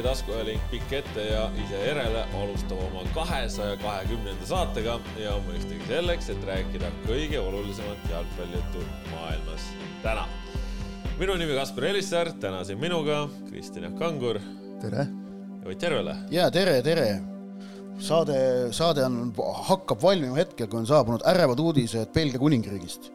tee taskuajalink pikk ette ja ise järele alustab oma kahesaja kahekümnenda saatega ja mõistagi selleks, et rääkida kõige olulisemat jalgpallijuttu maailmas täna. minu nimi Kaspar Elissaar, täna siin minuga Kristjan Kangur. tere! ja Ott Järvela. ja tere, tere! Saade, saade on, hakkab valmima hetkel, kui on saabunud ärevad uudised Belgia kuningriigist.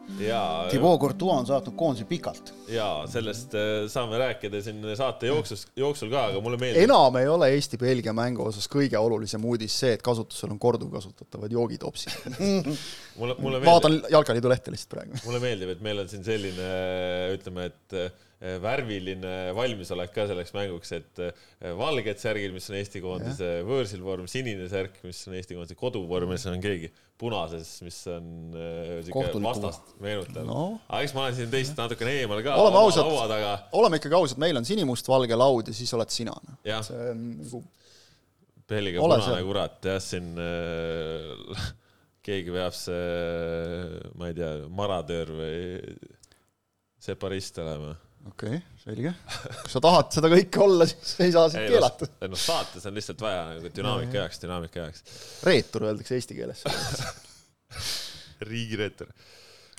Thibaut Courtois on saatnud koondise pikalt. ja sellest äh, saame rääkida siin saate jooksus, jooksul ka, aga mulle meeldib. enam ei ole Eesti-Belgia mängu osas kõige olulisem uudis see, et kasutusel on korduvkasutatavad joogitopsid mulle, mulle meeldib. vaatan Jalkaliidu lehte lihtsalt praegu. mulle meeldib, et meil on siin selline, ütleme, et värviline valmisolek ka selleks mänguks, et eh, valged särgid, mis on Eesti koondise võõrsil vorm, sinine särk, mis on Eesti koondise koduvorm ja siis on keegi punases, mis on eh, siuke vastast meenutav. No.. aga eks ma olen siin teist natukene eemal ka. oleme ausad, oleme ikkagi ausad, meil on sinimustvalge laud ja siis oled sina. see on nagu Pelliga punane seal. kurat, jah, siin äh, keegi veab see, ma ei tea, maratöör või separist olema okei okay,, selge. kui sa tahad seda kõike olla, siis ei saa sind keelata. ei noh, saates on lihtsalt vaja nagu dünaamika jaoks, dünaamika jaoks. reetur öeldakse eesti keeles riigireetur.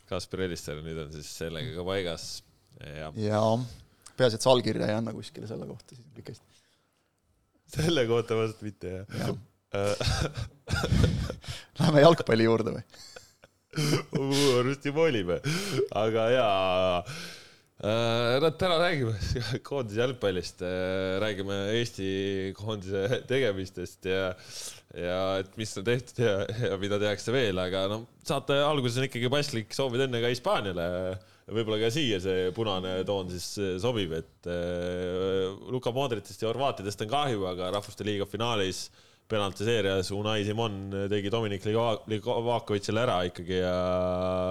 Kaspar Elisser nüüd on siis sellega ka paigas. ja, ja., peaasi, et sa allkirja ei anna kuskile selle kohta, siis on kõik hästi. selle kohta vast mitte, jah ja. Läheme jalgpalli juurde või? varsti volime, aga jaa no täna räägime koondise jalgpallist, äh, räägime Eesti koondise tegemistest ja, ja et mis on tehtud ja, ja mida tehakse veel, aga noh, saate alguses on ikkagi paslik soovida õnne ka Hispaaniale. võib-olla ka siia see punane toon siis sobib, et äh, Luka Modritist ja Horvaatidest on kahju, aga Rahvuste Liiga finaalis äh, penaltiseerias Unai Simon tegi Dominik Livakovitšile ära ikkagi ja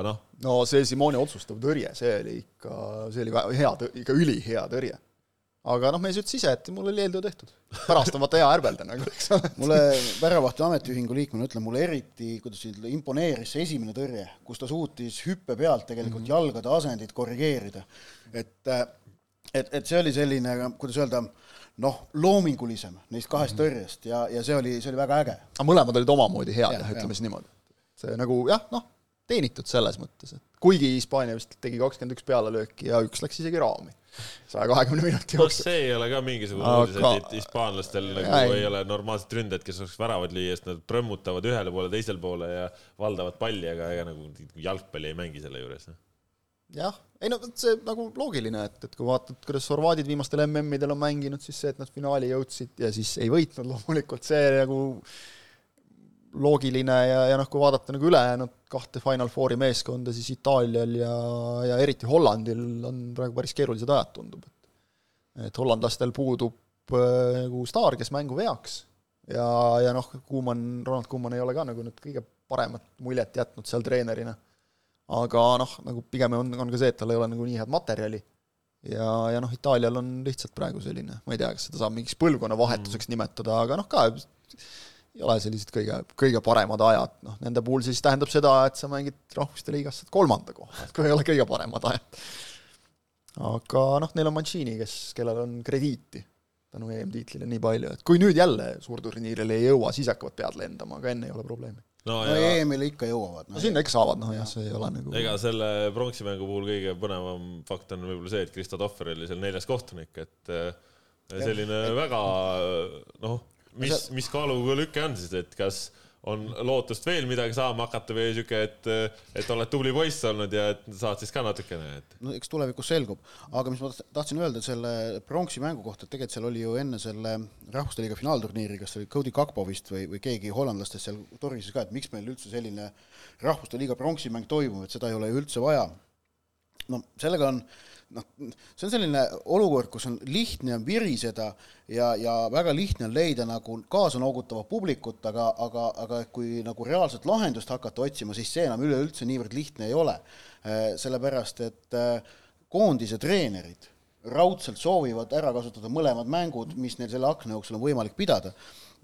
noh. no see Simoni otsustav tõrje, see oli ikka, see oli hea, ikka ülihea tõrje. aga noh, mees ütles ise, et mul oli eeltöö tehtud. pärast on vaata hea ärbelda nagu, eks ole. mulle väravahti ametiühingu liikmena ütlen, mulle eriti, kuidas ütelda, imponeeris see esimene tõrje, kus ta suutis hüppe pealt tegelikult mm -hmm. jalgade asendit korrigeerida. et, et, et see oli selline, kuidas öelda, noh, loomingulisem neist kahest mm -hmm. tõrjest ja, ja see oli, see oli väga äge. aga mõlemad olid omamoodi head jah, ütleme siis niimoodi. see nagu jah, noh, teenitud selles mõttes, et kuigi Hispaania vist tegi kakskümmend üks pealelööki ja üks läks isegi raami saja kahekümne minuti jooksul. see ei ole ka mingisugune uudis, et hispaanlastel nagu ja, ei ole normaalset ründajat, kes oleks väravad lüüa, sest nad prõmmutavad ühele poole, teisele poole ja valdavad palli, aga ega nagu jalgpalli ei mängi selle juures. Jah, ei no see nagu loogiline, et, et kui vaatad, kuidas horvaadid viimastel MM-idel on mänginud, siis see, et nad finaali jõudsid ja siis ei võitnud loomulikult, see nagu loogiline ja, ja noh, kui vaadata nagu ülejäänud kahte Final Fouri meeskonda, siis Itaalial ja, ja eriti Hollandil on praegu päris keerulised ajad, tundub, et et hollandlastel puudub äh, nagu staar, kes mängu veaks. Ja, ja noh, Kuumann, Ronald Kuumann ei ole ka nagu nüüd kõige paremat muljet jätnud seal treenerina aga noh, nagu pigem on, on ka see, et tal ei ole nagu nii head materjali ja, ja noh, Itaalial on lihtsalt praegu selline, ma ei tea, kas seda saab mingiks põlvkonnavahetuseks mm. nimetada, aga noh, ka ei ole sellised kõige, kõige paremad ajad, noh, nende puhul siis tähendab seda, et sa mängid Rahvuste Liigas kolmanda koha, et kui ei ole kõige paremad ajad. aga noh, neil on Mancini, kes, kellel on krediiti tänu EM-tiitlile nii palju, et kui nüüd jälle suurturniirile ei jõua, siis hakkavad pead lendama, aga enne ei ole probleemi no, no ja... EM-ile ikka jõuavad no,. no sinna ikka saavad, noh jah, see ei ole nagu ega selle pronksi mängu puhul kõige põnevam fakt on võib-olla see, et Kristo Tohver oli seal neljas kohtunik, et äh, selline ja. väga noh, mis, mis kaaluga lüke on siis, et kas on lootust veel midagi saama hakata või sihuke, et, et oled tubli poiss olnud ja et saad siis ka natukene, et. no eks tulevikus selgub, aga mis ma tahtsin öelda selle pronksi mängu kohta, et tegelikult seal oli ju enne selle Rahvuste Liiga finaalturniiri, kas oli Cody Kakpo vist või, või keegi hollandlastest seal torises ka, et miks meil üldse selline Rahvuste Liiga pronksi mäng toimub, et seda ei ole ju üldse vaja. no sellega on noh, see on selline olukord, kus on lihtne on viriseda ja, ja väga lihtne on leida nagu kaasanoogutavat publikut, aga, aga, aga kui nagu reaalset lahendust hakata otsima, siis see enam üleüldse niivõrd lihtne ei ole. Äh, sellepärast, et äh, koondise treenerid raudselt soovivad ära kasutada mõlemad mängud, mis neil selle akna jooksul on võimalik pidada.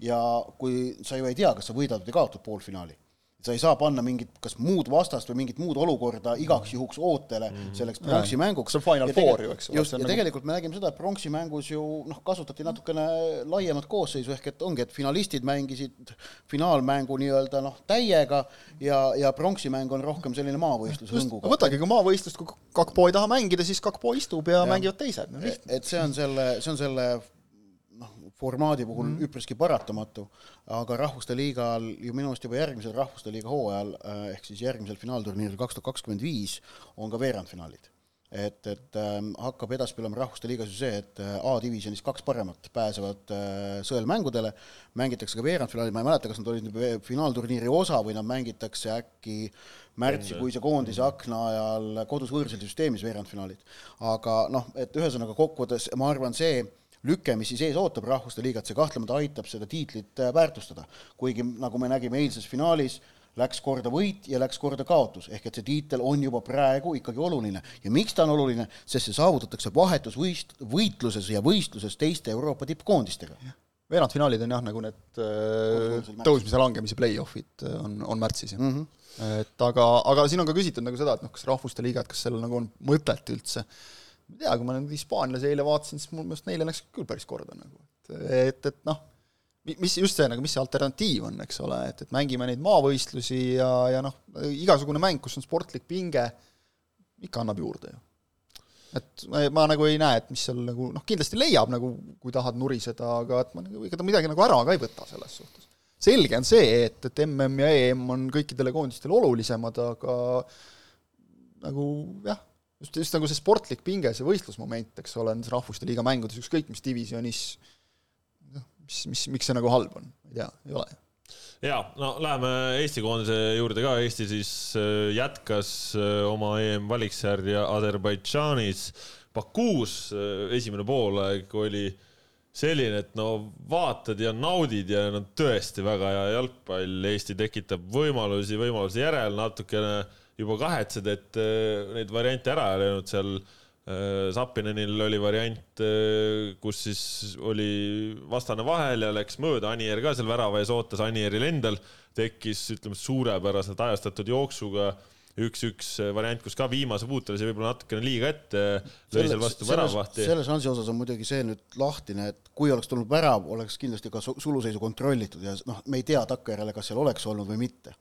ja kui sa ju ei tea, kas sa võidad või kaotad poolfinaali sa ei saa panna mingit kas muud vastast või mingit muud olukorda igaks juhuks ootele selleks pronksi mänguks. see on Final Ja Four ju, eks ole, just, ja nagu- tegelikult me nägime seda, et pronksi mängus ju noh, kasutati natukene laiemat koosseisu, ehk et ongi, et finalistid mängisid finaalmängu nii-öelda noh, täiega ja, ja pronksi mäng on rohkem selline maavõistluse just, hõnguga. võtagi, kui maavõistlust, kui Kakpo ei taha mängida, siis Kakpo istub ja, Jah. mängivad teised no,. et see on selle, see on selle formaadi puhul mm. üpriski paratamatu, aga Rahvuste Liigal ju minu arust juba järgmisel Rahvuste Liiga hooajal äh, ehk siis järgmisel finaalturniiril kaks tuhat kakskümmend viis on ka veerandfinaalid. et, et ähm, hakkab edaspidi olema Rahvuste Liigas ju see, et äh, A-divisjonis kaks paremat pääsevad äh, sõelmängudele, mängitakse ka veerandfinaali, ma ei mäleta, kas nad olid finaalturniiri osa või nad mängitakse äkki märtsikuise koondise akna ajal kodus võõrsil süsteemis veerandfinaalid. aga noh, et ühesõnaga kokkuvõttes ma arvan, see lüke, mis siis ees ootab Rahvuste Liigat, see kahtlemata aitab seda tiitlit äh, väärtustada. kuigi nagu me nägime eilses finaalis, läks korda võit ja läks korda kaotus, ehk et see tiitel on juba praegu ikkagi oluline. ja miks ta on oluline, sest see saavutatakse vahetus võist-, võitluses ja võistluses teiste Euroopa tippkoondistega. veerandfinaalid on jah, nagu need äh, tõusmise-langemise play-off'id äh, on, on märtsis jah mm. mm. -hmm. et aga, aga siin on ka küsitud nagu seda, et noh, kas Rahvuste Liiga, et kas sellel nagu on mõtet üldse. Ma ei tea, kui ma nüüd hispaanlasi eile vaatasin, siis mul meelest neile läks küll päris korda nagu, et, et, et noh, mis just see nagu, mis see alternatiiv on, eks ole, et, et mängime neid maavõistlusi ja, ja noh, igasugune mäng, kus on sportlik pinge, ikka annab juurde ju et ma, ma nagu ei näe, et mis seal nagu noh, kindlasti leiab nagu, kui tahad nuriseda, aga et ma nagu, ega ta midagi nagu ära ka ei võta selles suhtes. selge on see, et, et MM ja EM on kõikidele koondistele olulisemad, aga nagu jah, just, just nagu see sportlik pinge, see võistlusmoment, eks ole, nendes rahvuste liiga mängudes, ükskõik mis divisjonis, noh, mis, mis, miks see nagu halb on, ei tea, ei ole. Ja no läheme Eesti koondise juurde ka, Eesti siis äh, jätkas äh, oma EM-valiksarja Aserbaidžaanis. Bakuus, esimene poolaeg oli selline, et no vaatad ja naudid ja no tõesti väga hea jalgpall, Eesti tekitab võimalusi võimalusi järel, natukene juba kahetsed, et äh, neid variante ära ei löönud seal Sapinenil oli variant, kus siis oli vastane vahel ja läks mööda, Anier ka seal värava ees ootas, Anieril endal tekkis, ütleme, suurepäraselt ajastatud jooksuga üks-üks variant, kus ka viimase puutel sai võib-olla natukene liiga ette, lõi seal vastu väravahti. selle šansi osas on muidugi see nüüd lahtine, et kui oleks tulnud värav, oleks kindlasti ka su- suluseisu kontrollitud ja noh, me ei tea takkajärele, kas seal oleks olnud või mitte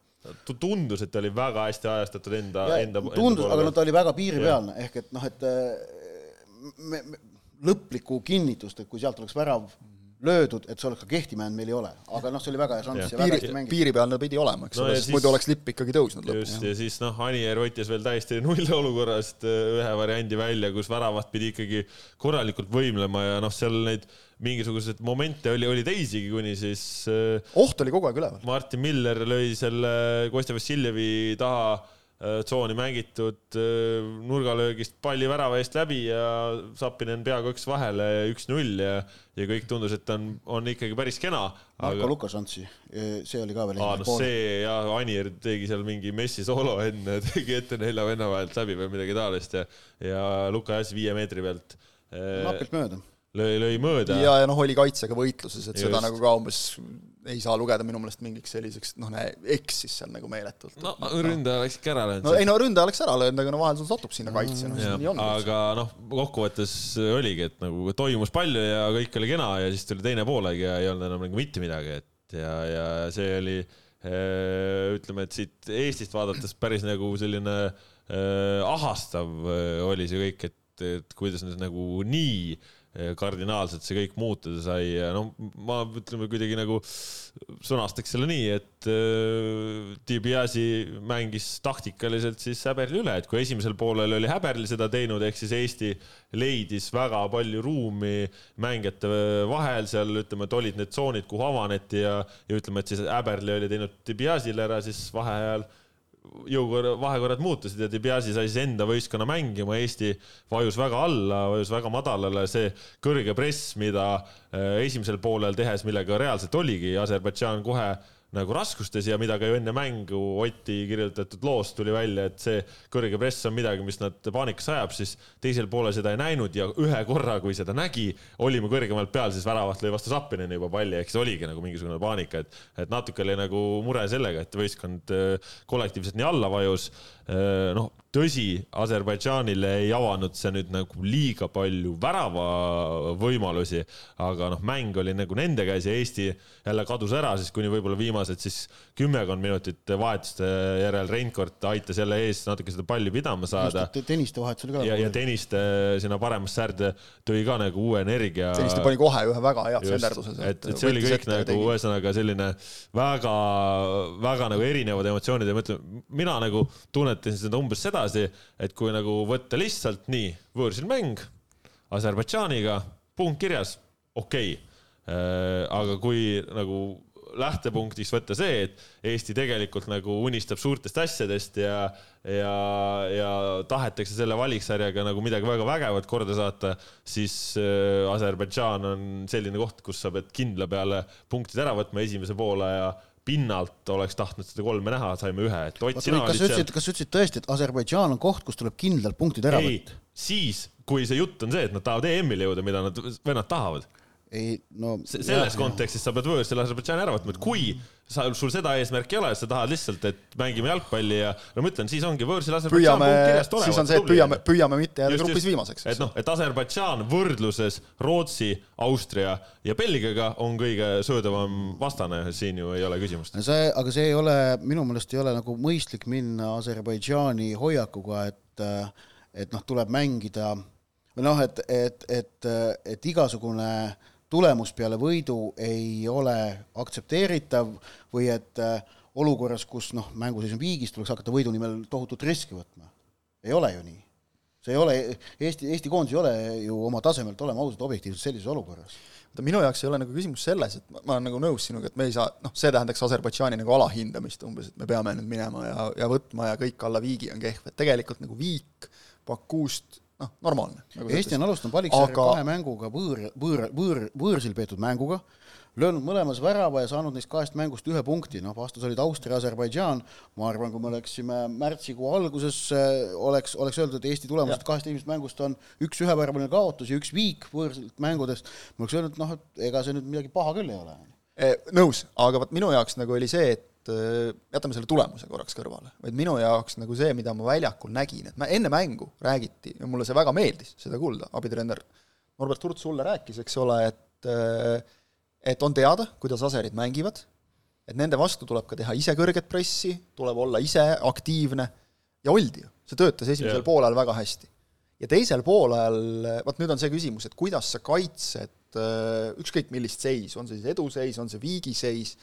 tundus, et ta oli väga hästi ajastatud enda, enda. tundus, aga no ta oli väga piiripealne, ehk et noh, et me, me, lõplikku kinnitust, et kui sealt oleks värav löödud, et see oleks ka kehtima jäänud, meil ei ole, aga noh, see oli väga hea šanss ja väga piiri, hästi mängitud. piiripealne pidi olema, eks No ole ja no, sest siis- muidu oleks lipp ikkagi tõusnud just, lõpuni. ja siis noh, Anier võttis veel täiesti nullolukorrast äh, ühe variandi välja, kus väravat pidi ikkagi korralikult võimlema ja noh, seal neid mingisuguseid momente oli, oli teisigi, kuni siis äh, oht oli kogu aeg üleval. Martin Miller lõi selle Kostja Vassiljevi taha tsooni mängitud äh, nurgalöögist palli värava eest läbi ja Sapinen peaaegu üks vahele üks-null ja, ja kõik tundus, et on, on ikkagi päris kena. Marko Luka šanssi, see oli ka veel aa, no see ja Anier tegi seal mingi messi soolo enne, tegi ette nelja venna vahelt läbi või midagi taolist ja, ja Luka jäi viie meetri pealt. napilt mööda. lõi, lõi mööda. ja, ja noh, oli kaitsega võitluses, et Just. seda nagu ka umbes ei saa lugeda minu meelest mingiks selliseks, noh, eksis seal nagu meeletult. no ründaja läks ikka ära löönud. no ei no ründaja oleks ära löönud, aga no vahel sul satub sinna kaitse, noh, Ja, nii on. aga noh, kokkuvõttes oligi, et nagu toimus palju ja kõik oli kena ja siis tuli teine poolaeg ja ei olnud enam nagu mitte midagi, et ja, ja see oli eh, ütleme, et siit Eestist vaadates päris nagu selline eh, ahastav eh, oli see kõik, et, et kuidas nüüd nagu nii eh, kardinaalselt see kõik muutuda sai ja no ma ütleme kuidagi nagu sõnastaks selle nii, et äh, Dibiasi mängis taktikaliselt siis Häberli üle, et kui esimesel poolel oli Häberli seda teinud, ehk siis Eesti leidis väga palju ruumi mängijate vahel seal, ütleme, et olid need tsoonid, kuhu avaneti ja, ja ütleme, et siis Häberli oli teinud Dibiasile ära, siis vaheajal jõukorra, vahekorrad muutusid ja Dibiasi sai siis enda võistkonna mängima, Eesti vajus väga alla, vajus väga madalale, see kõrge press, mida äh, esimesel poolel tehes, millega reaalselt oligi Aserbaidžaan kohe nagu raskustes ja mida ka ju enne mängu Oti kirjutatud loost tuli välja, et see kõrge press on midagi, mis nad paanikasse ajab, siis teisel poolel seda ei näinud ja ühe korra, kui seda nägi, olime kõrgemalt peal, siis väravat lõi vastu Zappineni juba palli, ehk siis oligi nagu mingisugune paanika, et, et natuke oli nagu mure sellega, et võistkond äh, kollektiivselt nii alla vajus. Äh, noh, tõsi, Aserbaidžaanile ei avanud see nüüd nagu liiga palju väravavõimalusi, aga noh, mäng oli nagu nende käes ja Eesti jälle kadus ära siis kuni võib-olla viimased siis kümmekond minutit vahetuste järel Reinkord aitas jälle ees natuke seda palli pidama saada. Tõniste vahetus oli ka. ja, ja Tõniste sinna paremasse säärde tõi ka nagu uue energia. Tõniste pani kohe ühe väga hea senderduse. et, et see oli kõik nagu ühesõnaga selline väga, väga nagu erinevad emotsioonid ja ma ütlen, mina nagu tunnetasin seda umbes sedasi, et kui nagu võtta lihtsalt nii, võõrsil mäng Aserbaidžaaniga, punkt kirjas, okei okay. Äh, aga kui nagu lähtepunktiks võtta see, et Eesti tegelikult nagu unistab suurtest asjadest ja, ja, ja tahetakse selle valiksarjaga nagu midagi väga vägevat korda saata, siis äh, Aserbaidžaan on selline koht, kus sa pead kindla peale punktid ära võtma esimese poole ja pinnalt oleks tahtnud seda kolme näha, saime ühe, et Ott, sina olid seal. kas sa ütlesid tõesti, et Aserbaidžaan on koht, kus tuleb kindlalt punktid ära võtta? siis, kui see jutt on see, et nad tahavad EM-ile jõuda, mida nad, vennad tahavad ei no selles jah, kontekstis sa pead võõrsil Aserbaidžaani ära võtma, et kui sa, sul seda eesmärki ei ole, sa tahad lihtsalt, et mängime jalgpalli ja no ma ütlen, siis ongi võõrsil Aserbaidžaan punkt siis on see, et püüame, püüame mitte jääda grupis viimaseks. et noh, et Aserbaidžaan võrdluses Rootsi, Austria ja Belgiaga on kõige söödavam vastane, siin ju ei ole küsimust. see, aga see ei ole, minu meelest ei ole nagu mõistlik minna Aserbaidžaani hoiakuga, et, et noh, tuleb mängida või noh, et, et, et, et igasugune äh, tulemus peale võidu ei ole aktsepteeritav või et äh, olukorras, kus noh, mänguseis on viigis, tuleks hakata võidu nimel tohutut riski võtma. ei ole ju nii. see ei ole, Eesti, Eesti koondis ei ole ju oma tasemelt, oleme ausad, objektiivselt sellises olukorras vaata minu jaoks ei ole nagu küsimus selles, et ma, ma olen nagu nõus sinuga, et me ei saa, noh, see tähendaks Aserbaidžaani nagu alahindamist umbes, et me peame nüüd minema ja, ja võtma ja kõik alla viigi on kehv, et tegelikult nagu viik Bakuust noh, normaalne nagu. Eesti on alustanud valiksarja aga... kahe mänguga võõr, võõr, võõr, võõrsil peetud mänguga, löönud mõlemas värava ja saanud neist kahest mängust ühe punkti, noh, vastus olid Austria, Aserbaidžaan, ma arvan, kui me oleksime märtsikuu alguses, äh, oleks, oleks öeldud, et Eesti tulemused kahest esimesest mängust on üks üheväravaline kaotus ja üks viik võõrsilt mängudest, ma oleks öelnud, noh, et ega see nüüd midagi paha küll ei ole. Eh, nõus, aga vot minu jaoks nagu oli see, et jätame selle tulemuse korraks kõrvale, vaid minu jaoks nagu see, mida ma väljakul nägin, et ma enne mängu räägiti ja mulle see väga meeldis, seda kuulda, abitreener Norbert Hurt sulle rääkis, eks ole, et äh, et on teada, kuidas aserid mängivad, et nende vastu tuleb ka teha ise kõrget pressi, tuleb olla ise aktiivne ja oldi ju, see töötas esimesel yeah. poolel väga hästi. ja teisel poolel, vot nüüd on see küsimus, et kuidas sa kaitsed äh, ükskõik millist seisu, on see siis eduseis, on see viigiseis,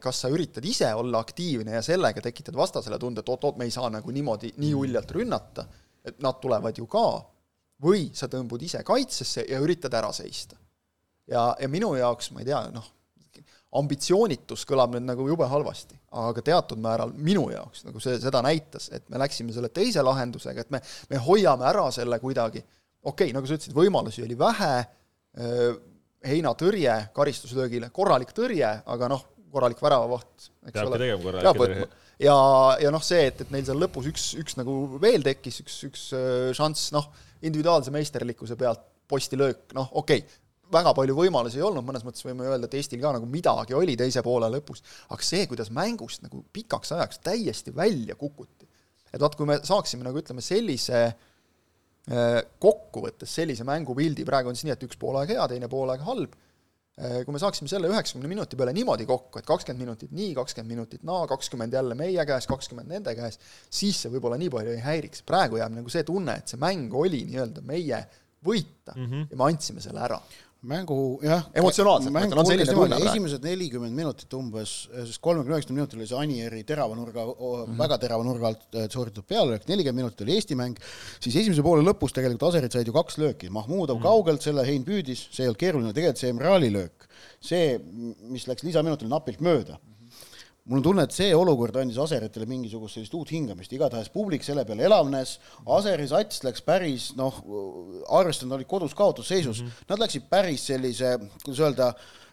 kas sa üritad ise olla aktiivne ja sellega tekitad vastasele tunde, et oot-oot, me ei saa nagu niimoodi nii mm. uljalt rünnata, et nad tulevad ju ka, või sa tõmbud ise kaitsesse ja üritad ära seista. ja, ja minu jaoks, ma ei tea, noh, ambitsioonitus kõlab nüüd nagu jube halvasti, aga teatud määral minu jaoks nagu see, seda näitas, et me läksime selle teise lahendusega, et me, me hoiame ära selle kuidagi, okei okay,, nagu sa ütlesid, võimalusi oli vähe, heinatõrje karistuslöögile, korralik tõrje, aga noh, korralik väravavaht, eks Peabki ole. korralik tõrje. ja, ja noh, see, et, et neil seal lõpus üks, üks nagu veel tekkis, üks, üks äh, šanss, noh, individuaalse meisterlikkuse pealt postilöök, noh, okei okay, väga palju võimalusi ei olnud, mõnes mõttes võime öelda, et Eestil ka nagu midagi oli teise poole lõpus, aga see, kuidas mängust nagu pikaks ajaks täiesti välja kukuti, et vaat, kui me saaksime nagu ütleme, sellise äh, kokkuvõttes sellise mängupildi, praegu on siis nii, et üks poolaeg hea, teine poolaeg halb, kui me saaksime selle üheksakümne minuti peale niimoodi kokku, et kakskümmend minutit nii, kakskümmend minutit naa, kakskümmend jälle meie käes, kakskümmend nende käes, siis see võib-olla nii palju ei häiriks. praegu jääb nagu see tunne, et see mäng oli nii-öelda meie võita mm -hmm. ja me andsime selle ära mängu jah, emotsionaalselt, ma ütlen, on selline tunne esimesed nelikümmend minutit umbes, sest kolmekümne üheksandal minutil oli see Anieri terava nurga mm, -hmm. väga terava nurga alt äh, sooritatud pealelöök, nelikümmend minutit oli Eesti mäng, siis esimese poole lõpus tegelikult Aserid said ju kaks lööki, Mahmudov mm -hmm. kaugelt, selle Hein püüdis, see ei olnud keeruline, tegelikult see Emrali löök, see, mis läks lisaminutil napilt mööda mm, mul on tunne, et see olukord andis Aseritele mingisugust sellist uut hingamist, igatahes publik selle peale elavnes, Aseri sats läks päris noh, arvestades nad olid kodus kaotusseisus mm, -hmm. nad läksid päris sellise, kuidas öelda,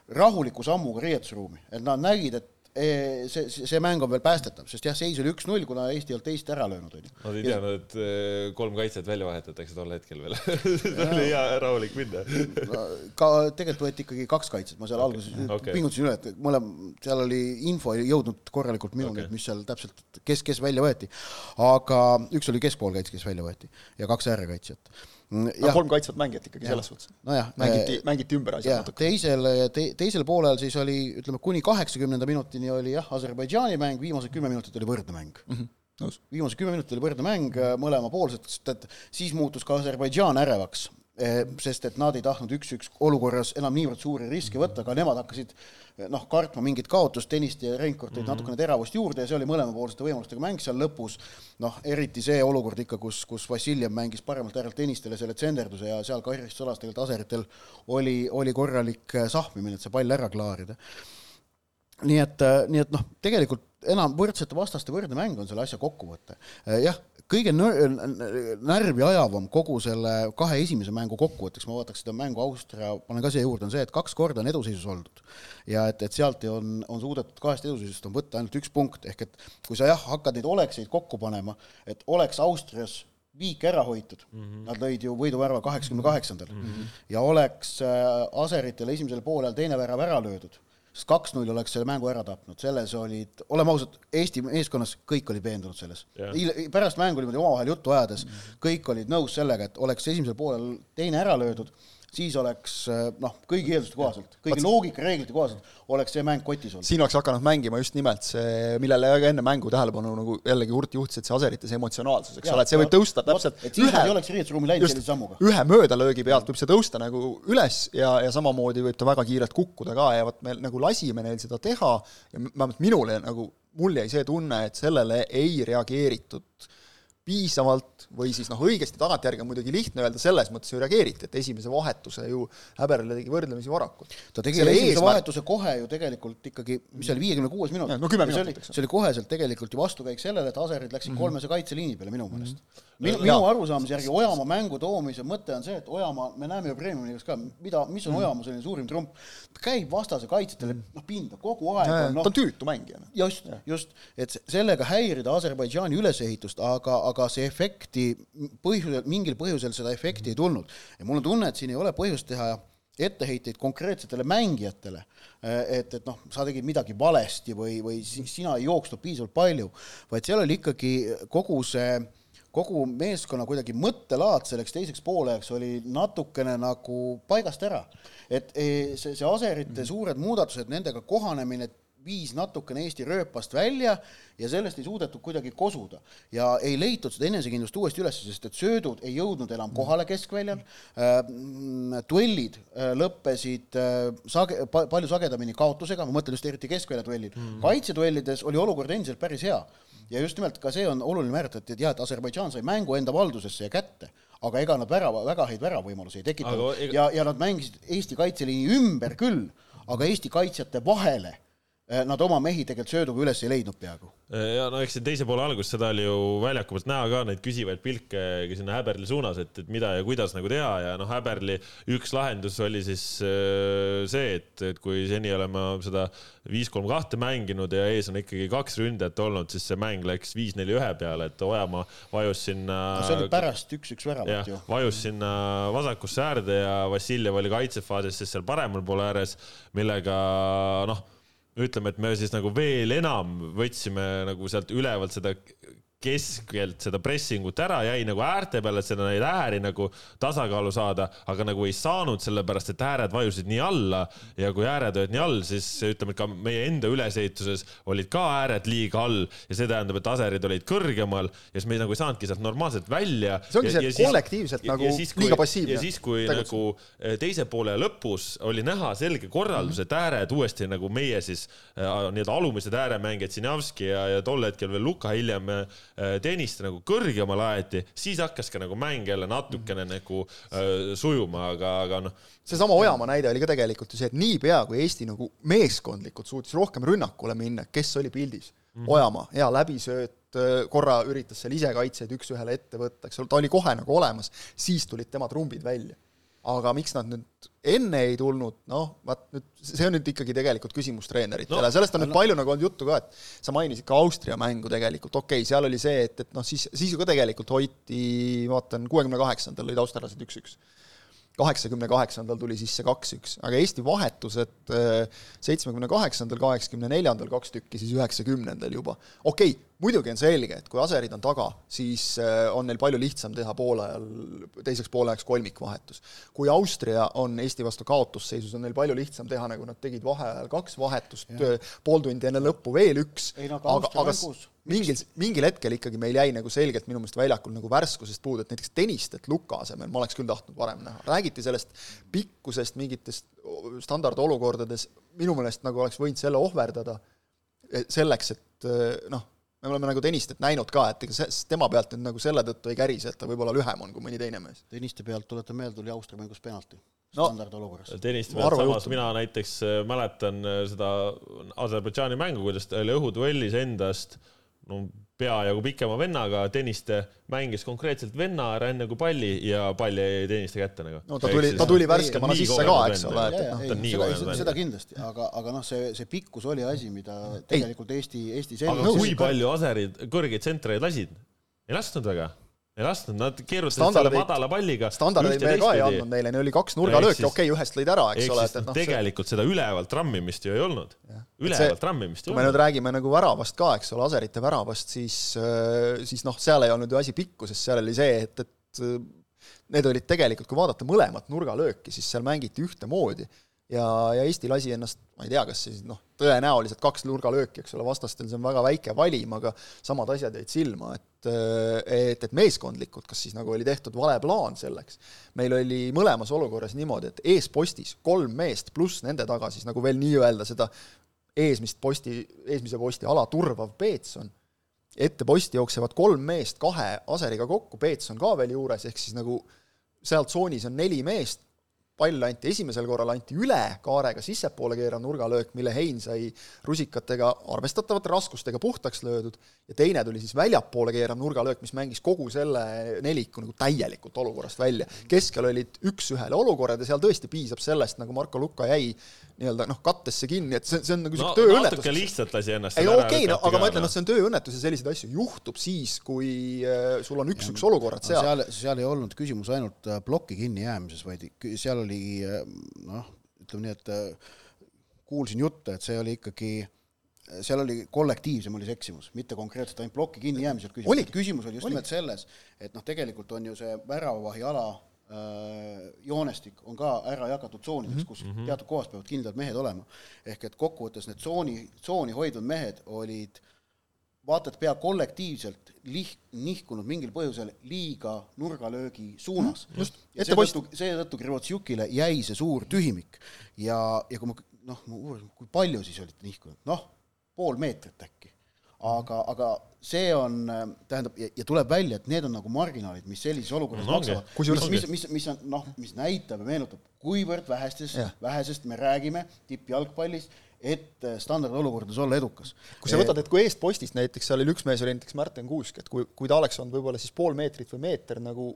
rahuliku sammuga riietusruumi, et nad nägid, et see, see, see mäng on veel päästetav, sest jah, seis oli üks-null, kuna Eesti ei olnud teist ära löönud, onju. Nad ei teadnud, et eh, kolm kaitset välja vahetatakse tol hetkel veel see oli hea rahulik minna ka tegelikult võeti ikkagi kaks kaitset, ma seal alguses okei. pingutasin üle, et mõlem, seal oli info ei jõudnud korralikult minuni okay., et mis seal täpselt, kes, kes välja võeti. aga üks oli keskpoolkaitse, kes välja võeti ja kaks äärekaitsjat. No kolm kaitsvat mängijat ikkagi selles suhtes. nojah, mängiti, mängiti ümber asjad ja natuke. teisel te,, teisel poolel siis oli, ütleme kuni kaheksakümnenda minutini oli jah, Aserbaidžaani mäng, viimased kümme minutit oli võrdne mäng mm. -hmm nõus. viimased kümme minutit oli võrdne mäng mõlemapoolselt, sest et siis muutus ka Aserbaidžaan ärevaks, sest et nad ei tahtnud üks-üks olukorras enam niivõrd suuri riske võtta, aga nemad hakkasid eh, noh, kartma mingit kaotust, Tõnist ja Reinkord tõid mm -hmm. natukene teravust juurde ja see oli mõlemapoolsete võimalustega mäng seal lõpus, noh, eriti see olukord ikka, kus, kus Vassiljev mängis paremalt äärelt Tõnistele selle tsenderduse ja seal karistussalas tegelikult aseritel oli, oli korralik eh, sahmimine, et see pall ära klaarida nii et, nii et noh, tegelikult enam võrdsete vastaste võrdne mäng on selle asja kokkuvõte. jah, kõige närvi ajavam kogu selle kahe esimese mängu kokkuvõtteks, ma vaataks seda mängu Austria, panen ka siia juurde, on see, et kaks korda on eduseisus oldud. ja et, et sealt on, on suudetud kahest eduseisust on võtta ainult üks punkt, ehk et kui sa jah, hakkad neid olekseid kokku panema, et oleks Austrias viik ära hoitud mm, -hmm. nad lõid ju võiduvärava kaheksakümne kaheksandal ja oleks äh, aseritel esimesel poolel teine värav ära löödud sest kaks-null oleks selle mängu ära tapnud, selles olid, oleme ausad, Eesti meeskonnas kõik olid veendunud selles. Pärast mängu niimoodi omavahel juttu ajades kõik olid nõus sellega, et oleks esimesel poolel teine ära löödud, siis oleks äh, noh, kõigi eelduste kohaselt, kõigi loogikareeglite kohaselt oleks see mäng kotis olnud. siin oleks hakanud mängima just nimelt see, millele ka enne mängu tähelepanu nagu jällegi Hurt juhtis, et see aserite see emotsionaalsus, eks ole, et see võib tõusta täpselt et siis nad ei oleks riietusruumi läinud sellise sammuga. ühe möödalöögi pealt võib see tõusta nagu üles ja, ja samamoodi võib ta väga kiirelt kukkuda ka ja vot me nagu lasime neil seda teha ja vähemalt minule nagu, mul jäi see tunne, et sellele ei reageeritud piisavalt või siis noh, õigesti tagantjärgi on muidugi lihtne öelda, selles mõttes ju reageeriti, et esimese vahetuse ju Häberle tegi võrdlemisi varakult. ta tegi selle esimese vahetuse kohe ju tegelikult ikkagi, mis see oli, viiekümne kuues minut no kümme Ja minutit, oli- eks. see oli koheselt tegelikult ju vastukäik sellele, et aserid läksid mm -hmm. kolmese kaitseliini peale minu meelest mm. -hmm. minu, minu arusaamise järgi Ojamaa mängu toomise mõte on see, et Ojamaa, me näeme ju Premium-liigas ka, mida, mis on Ojamaa selline suurim trump, käib vastase kaitsjatele noh pinda kogu aeg on ta noh on tüütu mängija. just, just, et se- sellega häirida Aserbaidžaani ülesehitust, aga, aga see efekti, põhjusel, mingil põhjusel seda efekti ei tulnud. ja mul on tunne, et siin ei ole põhjust teha etteheiteid konkreetsetele mängijatele, et, et noh, sa tegid midagi valesti või, või si- sina ei jooksnud piisavalt palju, vaid seal oli ikkagi kogu see kogu meeskonna kuidagi mõttelaad selleks teiseks pooleks oli natukene nagu paigast ära. et eh, see, see aserite suured muudatused, nendega kohanemine viis natukene Eesti rööpast välja ja sellest ei suudetud kuidagi kosuda ja ei leitud seda enesekindlust uuesti üles, sest et söödud ei jõudnud enam kohale keskväljal äh,. duellid äh, lõppesid äh, sage-, palju sagedamini kaotusega, ma mõtlen just eriti keskvälja duellid mm.. kaitseduellides oli olukord endiselt päris hea ja just nimelt ka see on oluline määratleda, et jah, et Aserbaidžaan sai mängu enda valdusesse ja kätte, aga ega nad värava, väga häid väravõimalusi ei tekitanud ega- ja, ja nad mängisid Eesti kaitseliini ümber küll, aga Eesti kaitsjate vahele nad oma mehi tegelikult sööduga üles ei leidnud peaaegu. ja no eks see teise poole algus, seda oli ju väljaku pealt näha ka neid küsivaid pilke sinna Häberli suunas, et, et mida ja kuidas nagu teha ja noh, Häberli üks lahendus oli siis äh, see, et, et kui seni oleme seda viis, kolm, kahte mänginud ja ees on ikkagi kaks ründajat olnud, siis see mäng läks viis-neli-ühe peale, et Ojamaa vajus sinna. see oli pärast üks-üks väravat ju., vajus sinna vasakusse äärde ja Vassiljev oli kaitsefaasis siis seal paremal poole ääres, millega noh, ütleme, et me siis nagu veel enam võtsime nagu sealt ülevalt seda keskelt seda pressingut ära, jäi nagu äärte peale, et seda neid ääri nagu tasakaalu saada, aga nagu ei saanud, sellepärast et ääred vajusid nii alla ja kui ääred olid nii all, siis ütleme, et ka meie enda ülesehituses olid ka ääred liiga all ja see tähendab, et aserid olid kõrgemal ja siis me nagu ei saanudki sealt normaalselt välja. See ongi see, et kollektiivselt nagu liiga passiivne ja siis, kui tegutsemine. nagu eh, teise poole lõpus oli näha selge korraldus, et ääred uuesti nagu meie siis äh, nii-öelda alumised ääremängijad, Sinjavski ja, ja tol hetkel veel Luka hiljem äh, Tõniste nagu kõrgemale aeti, siis hakkas ka nagu mäng jälle natukene nagu äh, sujuma, aga, aga noh, seesama Ojamaa näide oli ka tegelikult ju see, et niipea kui Eesti nagu meeskondlikult suutis rohkem rünnakule minna, kes oli pildis mm? -hmm. Ojamaa, hea läbisööt, korra üritas seal ise kaitseid üks-ühele ette võtta, eks ole, ta oli kohe nagu olemas, siis tulid tema trumbid välja. Aga miks nad nüüd enne ei tulnud, noh, vaat nüüd see on nüüd ikkagi tegelikult küsimus treeneritele. No,, sellest on nüüd palju nagu olnud juttu ka, et sa mainisid ka Austria mängu tegelikult, okei okay,, seal oli see, et, et noh, siis, siis ju ka tegelikult hoiti, vaatan, kuuekümne kaheksandal olid austerlased üks-üks. kaheksakümne kaheksandal tuli siis see kaks-üks, aga Eesti vahetused äh, seitsmekümne kaheksandal, kaheksakümne neljandal kaks tükki, siis üheksakümnendal juba. okei okay,, muidugi on selge, et kui aserid on taga, siis äh, on neil palju lihtsam teha poole ajal, teiseks poolajaks kolmikvahetus. kui Austria on Eesti vastu kaotusseisus, on neil palju lihtsam teha, nagu nad tegid vaheajal kaks vahetust, pool tundi enne lõppu veel üks, aga, aga, mingil, mingil hetkel ikkagi meil jäi nagu selgelt minu meelest väljakul nagu värskusest puudu, et näiteks Tõnistet Luka asemel ma oleks küll tahtnud varem näha. räägiti sellest pikkusest mingitest standardolukordades, minu meelest nagu oleks võinud selle ohverdada selleks, et noh, me oleme nagu Tõnistet näinud ka, et ega see, tema pealt nüüd nagu selle tõttu ei kärise, et ta võib-olla lühem on kui mõni teine mees. Tõniste pealt, tuletan meelde, tuli Austria mängus penalti no, standardolukorras. Tõniste pealt samas mina näiteks äh, mäletan äh, seda Aserbaidžaani mängu, kuidas ta oli õhuduellis endast no peajagu pikema vennaga, Tõniste mängis konkreetselt venna ära enne kui palli ja pall jäi Tõniste kätte nagu. no ta tuli, ta tuli värskemana sisse ka, eks ole, et noh, ta on nii kogenud vend. seda kindlasti, aga, aga noh, see, see pikkus oli asi, mida tegelikult Eesti, Eesti selgelt aga kui palju aserid kõrgeid tsentreid lasid? ei lasknud väga ei lasknud, nad keerutasid selle madala palliga. standardid me ka ei andnud neile, neil oli kaks nurgalööki, okei okay,, ühest lõid ära, eks ole, noh. tegelikult see... seda ülevalt rammimist ju ei olnud. ülevalt rammimist ei olnud. kui me nüüd räägime nagu väravast ka, eks ole, aserite väravast, siis, äh, siis noh, seal ei olnud ju asi pikkuses, seal oli see, et, et äh, need olid tegelikult, kui vaadata mõlemat nurgalööki, siis seal mängiti ühtemoodi ja, ja Eesti lasi ennast, ma ei tea, kas siis noh, tõenäoliselt kaks nurgalööki, eks ole, vastastel see on väga väike valim, aga samad asjad jäid silma, et et, et meeskondlikult, kas siis nagu oli tehtud vale plaan selleks. meil oli mõlemas olukorras niimoodi, et eespostis kolm meest pluss nende taga siis nagu veel nii-öelda seda eesmist posti, eesmise posti ala turvav Peetson, ette posti jooksevad kolm meest kahe aseriga kokku, Peetson ka veel juures, ehk siis nagu seal tsoonis on neli meest, pall anti esimesel korral anti üle kaarega sissepoole keerav nurgalöök, mille Hein sai rusikatega arvestatavate raskustega puhtaks löödud ja teine tuli siis väljapoole keerav nurgalöök, mis mängis kogu selle neliku nagu täielikult olukorrast välja. keskel olid üks-ühele olukorrad ja seal tõesti piisab sellest, nagu Marko Lukka jäi nii-öelda noh, kattesse kinni, et see, see on nagu no, tööõnnetus. natuke lihtsalt lasi ennast ei no okei okay,, no aga ma ütlen, noh, see on tööõnnetus ja selliseid asju juhtub siis, kui äh, sul on üks-üks olukorrad seal. seal, seal ei olnud küsimus ainult äh, ploki kinnijäämises, vaid seal oli äh, noh, ütleme nii, et äh, kuulsin jutte, et see oli ikkagi seal oli kollektiivsem oli see eksimus, mitte konkreetselt ainult ploki kinnijäämisel küsimus. küsimus oli just nimelt selles, et noh, tegelikult on ju see väravavahi ala Äh, joonestik on ka ära jagatud tsoonideks, mhm. kus mm -hmm. teatud kohas peavad kindlad mehed olema. ehk et kokkuvõttes need tsooni, tsooni hoidvad mehed olid vaata et pea kollektiivselt lih-, nihkunud mingil põhjusel liiga nurgalöögi suunas. Mm,. ja seetõttu, seetõttu Krivotšukile jäi see suur tühimik. ja, ja kui ma noh, ma uurisin, kui palju siis olid nihkunud, noh, pool meetrit äkki. Aga, aga see on, tähendab, ja tuleb välja, et need on nagu marginaalid, mis sellises olukorras no, maksavad. mis, mis, mis, mis on noh, mis näitab ja meenutab, kuivõrd vähestest, vähesest me räägime tippjalgpallist, et standardolukordades olla edukas. kui sa võtad, et kui eestpostist näiteks, seal oli üks mees, oli näiteks Märten Kuusk, et kui, kui ta oleks olnud võib-olla siis pool meetrit või meeter nagu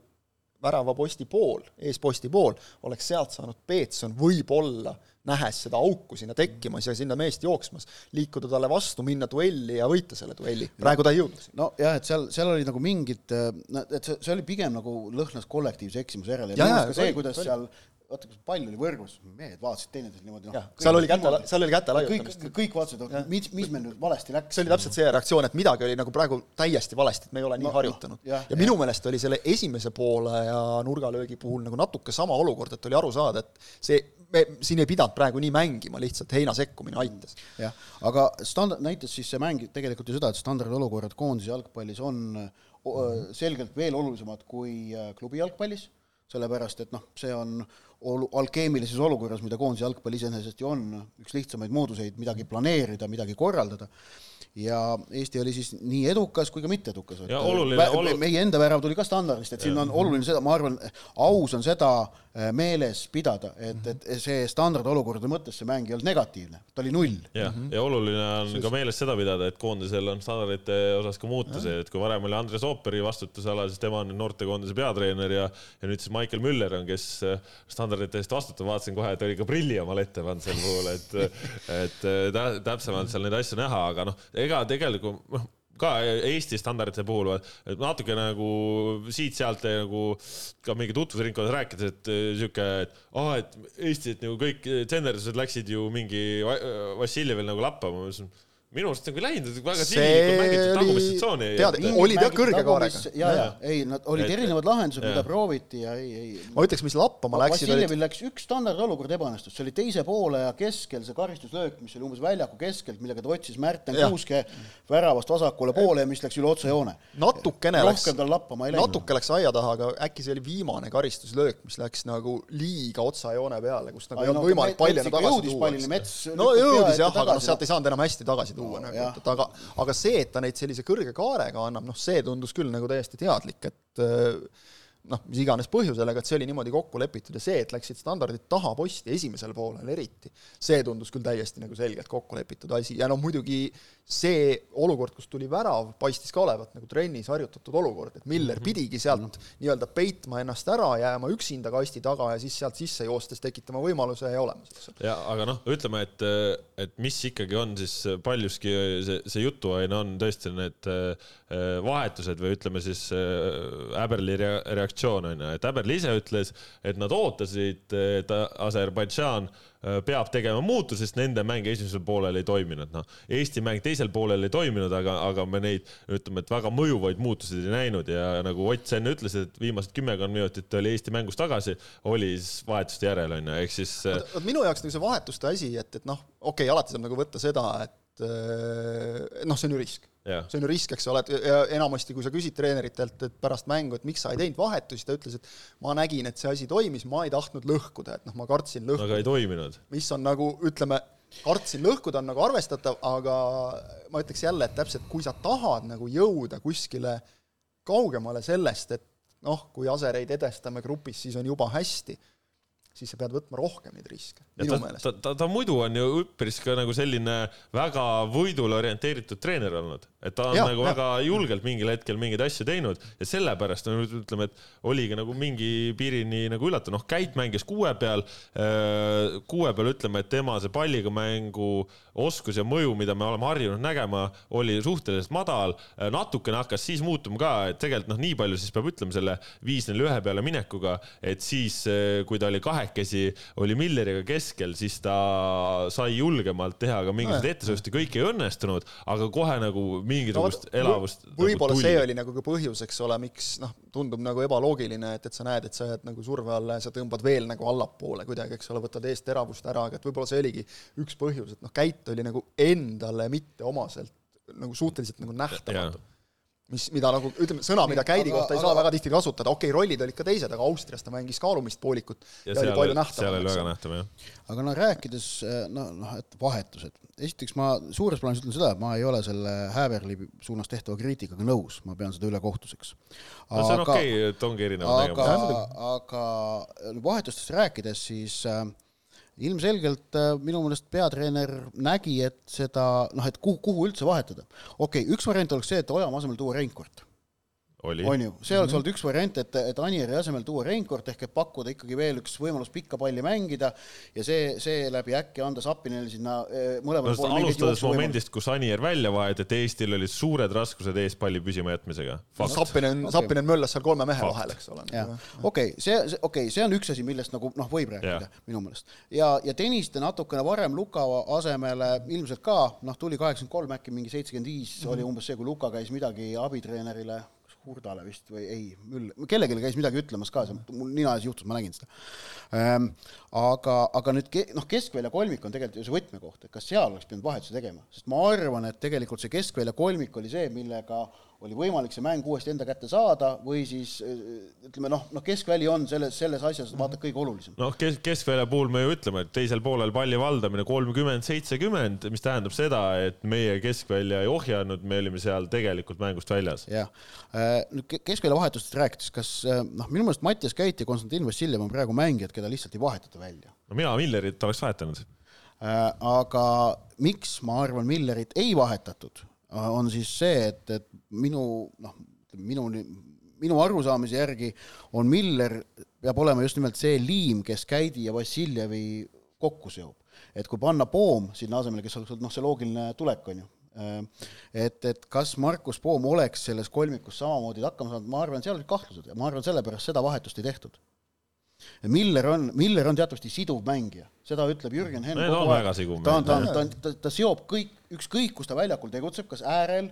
väravaposti pool, eesposti pool, oleks sealt saanud Peetson võib-olla nähes seda auku sinna tekkimas ja sinna meest jooksmas, liikuda talle vastu, minna duelli ja võita selle duelli. praegu ta ei jõudnud nojah, et seal, seal oli nagu mingid, no et see, see oli pigem nagu lõhnas kollektiivse eksimuse järele ja, ja, ja ka see, kuidas oli. seal vaata, kus pall oli võrgus, mehed vaatasid teineteist niimoodi noh. seal oli käte, seal oli käte laiutamist. kõik, kõik vaatasid, mis, mis meil nüüd valesti läks. see oli täpselt see reaktsioon, et midagi oli nagu praegu täiesti valesti, et me ei ole nii no, harjutanud no,. ja, ja minu meelest oli selle esimese poole ja nurgalöögi puhul nagu natuke sama olukord, et oli aru saada, et see me siin ei pidanud praegu nii mängima, lihtsalt heina sekkumine aitas. jah, aga standard, näitas siis see mäng tegelikult ju seda, et standardolukorrad koondise jalgpallis on selgelt veel olulisemad kui äh, klubi jalgpallis, sellepärast et noh, see on olu-, alkeemilises olukorras, mida koondise jalgpall iseenesest ju on, üks lihtsamaid mooduseid midagi planeerida, midagi korraldada ja Eesti oli siis nii edukas kui ka mitteedukas. olu... meie enda värav tuli ka standardist, et siin on oluline seda, ma arvan, aus on seda meeles pidada, et, et see standardolukordade mõttes see mäng ei olnud negatiivne, ta oli null. jah -hmm., ja oluline on Sest... ka meeles seda pidada, et koondisel on standardite osas ka muutusi, et kui varem oli Andres Ooperi vastutusala, siis tema on noortekoondise peatreener ja, ja nüüd siis Michael Müller on, kes äh, standardite eest vastutab, vaatasin kohe, et oli ka prilli omale ette pannud sel puhul, et, et äh, täpsemalt seal neid asju näha, aga noh, ega tegelikult noh, ka Eesti standardite puhul, natuke nagu siit-sealt nagu ka mingi tutvusringkonnas rääkides, et eh, sihuke, et aa oh,, et Eesti, et nagu kõik tsenderdused läksid ju mingi Vassiljevil nagu lappama minu arust nagu läinud, väga sihilikult mängitud tagumisse tsooni. tead, olid jah kõrge kaarega. ja, ja ei, nad olid erinevad lahendused, mida prooviti ja ei, ei. ma ütleks, mis lappama läksid. Vassiljevil olid... läks üks standardolukord ebaõnnestus, see oli teise poole ja keskel see karistuslöök, mis oli umbes väljaku keskelt, millega ta otsis Märten Kuuske väravast vasakule poole ja mis läks üle otsejoone. natukene läks, rohkem tal lappama ei läinud. natuke läks aia taha, aga äkki see oli viimane karistuslöök, mis läks nagu liiga otsajoone peale, kus nagu ei olnud võimalik palli enam tagasi tuua. no jõudis jah, aga noh, sealt ei saanud enam hästi tagasi tuua nagu, et aga, aga see, et ta neid sellise kõrge kaarega annab, noh, see tundus küll nagu täiesti teadlik, et noh, mis iganes põhjusel, aga et see oli niimoodi kokku lepitud ja see, et läksid standardid taha posti esimesel poolel eriti, see tundus küll täiesti nagu selgelt kokku lepitud asi ja no muidugi see olukord, kus tuli värav, paistis ka olevat nagu trennis harjutatud olukord, et Miller mm -hmm. pidigi sealt mm -hmm. nii-öelda peitma ennast ära, jääma üksinda kasti taga ja siis sealt sisse joostes tekitama võimaluse ja olemas, eks ole. ja aga noh, ütleme, et, et mis ikkagi on siis paljuski see, see jutuaine on tõesti need äh, vahetused või ütleme siis Äberli reaktsioon on ju, et Äberli ise ütles, et nad ootasid, et Aserbaidžaan Äh, peab tegema muutusi, sest nende mäng esimesel poolel ei toiminud, noh. Eesti mäng teisel poolel ei toiminud, aga, aga me neid, ütleme, et väga mõjuvaid muutusi ei näinud ja nagu Ott enne ütles, et viimased kümmekond minutit oli Eesti mängus tagasi, oli siis vahetuste järel, on ju, ehk siis. Äh, minu jaoks nagu see vahetuste asi, et, et noh, okei okay,, alati saab nagu võtta seda, et äh, noh, see on ju risk see on ju risk, eks ole, et enamasti, kui sa küsid treeneritelt, et pärast mängu, et miks sa ei teinud vahetusi, ta ütles, et ma nägin, et see asi toimis, ma ei tahtnud lõhkuda, et noh, ma kartsin lõhkuda. aga ei toiminud. mis on nagu, ütleme, kartsin lõhkuda on nagu arvestatav, aga ma ütleks jälle, et täpselt, kui sa tahad nagu jõuda kuskile kaugemale sellest, et noh, kui asereid edestame grupis, siis on juba hästi siis sa pead võtma rohkem neid riske, minu ta, meelest. ta, ta, ta muidu on ju üpris ka nagu selline väga võidule orienteeritud treener olnud, et ta on ja, nagu ja. väga julgelt mingil hetkel mingeid asju teinud ja sellepärast on, ütleme, et oligi nagu mingi piirini nagu üllatav, noh, Käit mängis kuue peal, äh, kuue peal ütleme, et tema see palliga mängu oskus ja mõju, mida me oleme harjunud nägema, oli suhteliselt madal, äh, natukene hakkas siis muutuma ka, et tegelikult noh, nii palju siis peab ütlema selle viis-neli ühe peale minekuga, et siis, äh, kui ta oli kahekesi, oli Milleriga keskel, siis ta sai julgemalt teha ka mingisuguseid no, ettesõistu, kõik ei õnnestunud, aga kohe nagu mingisugust no, elavust. Nagu võib-olla nagu see oli nagu ka põhjus, eks ole, miks noh, tundub nagu ebaloogiline, et, et sa näed, et sa jääd nagu surve alla ja sa tõmbad veel nagu allapoole kuidagi, eks ole, võtad eest teravust ära, aga et võib-olla see oligi üks põhjus, et noh, Käit oli nagu endale mitteomaselt nagu suhteliselt nagu nähtamatu mis, mida nagu ütleme, sõna, mida Käidi aga, kohta ei aga, saa väga tihti kasutada, okei okay,, rollid olid ka teised, aga Austrias ta mängis kaalumist poolikut ja, ja seal, oli palju nähtavam. seal oli väga nähtav, jah. aga no rääkides, no, noh, et vahetused, esiteks ma suures plaanis ütlen seda, et ma ei ole selle Häverli suunas tehtava kriitikaga nõus, ma pean seda ülekohtuseks. no see on okei okay,, et ongi erinevad nägemused. aga, aga vahetustest rääkides, siis äh, ilmselgelt äh, minu meelest peatreener nägi, et seda noh, et kuhu, kuhu üldse vahetada. okei okay,, üks variant oleks see, et Ojamaa asemel tuua Reinkord on ju, see oleks mm -hmm. olnud üks variant, et, et Anieri asemel tuua Reinkord ehk et pakkuda ikkagi veel üks võimalus pikka palli mängida ja see, seeläbi äkki anda Sapinile sinna eh, mõlemale no, poole alustades momendist, kus Anier välja vahetati, Eestil olid suured raskused ees palli püsima jätmisega. Sapinen okay., Sapinen möllas seal kolme mehe Fakt. vahel, eks ole. okei, see, okei okay,, see on üks asi, millest nagu noh, võib rääkida ja. minu meelest. ja, ja Tõniste natukene varem Luka asemele ilmselt ka, noh, tuli kaheksakümmend kolm, äkki mingi seitsekümmend viis oli umbes see, kui Luka käis midagi abitreenerile Hurdale vist või ei, Müll, kellelegi käis midagi ütlemas ka, mul nina ees juhtus, ma nägin seda ähm,. aga, aga nüüd ke, noh, keskvälja kolmik on tegelikult ju see võtmekoht, et kas seal oleks pidanud vahetusi tegema, sest ma arvan, et tegelikult see keskvälja kolmik oli see, millega oli võimalik see mäng uuesti enda kätte saada või siis ütleme noh, noh keskväli on selles, selles asjas vaata kõige olulisem. noh, kes, keskvälja puhul me ju ütleme, et teisel poolel palli valdamine kolmkümmend, seitsekümmend, mis tähendab seda, et meie keskvälja ei ohjanud, me olime seal tegelikult mängust väljas. jah, äh, nüüd keskvälja vahetustest rääkides, kas äh, noh, minu meelest Mattias Käit ja Konstantin Vassiljev on praegu mängijad, keda lihtsalt ei vahetata välja. no mina Millerit oleks vahetanud Äh, aga miks ma arvan, Millerit ei vahetatud, on siis see, et, et minu noh, minu, minu arusaamise järgi on Miller, peab olema just nimelt see liim, kes Käidi ja Vassiljevi kokku seob. et kui panna Poom sinna asemele, kes oleks noh, see loogiline tulek, on ju, äh, et, et kas Markus Poom oleks selles kolmikus samamoodi hakkama saanud, ma arvan, seal olid kahtlused. Ja ma arvan, sellepärast seda vahetust ei tehtud Miller on, Miller on teatavasti siduv mängija, seda ütleb Jürgen Henn kogu aeg. ta on, ta on, ta on, ta, ta seob kõik, ükskõik kus ta väljakul tegutseb, kas äärel,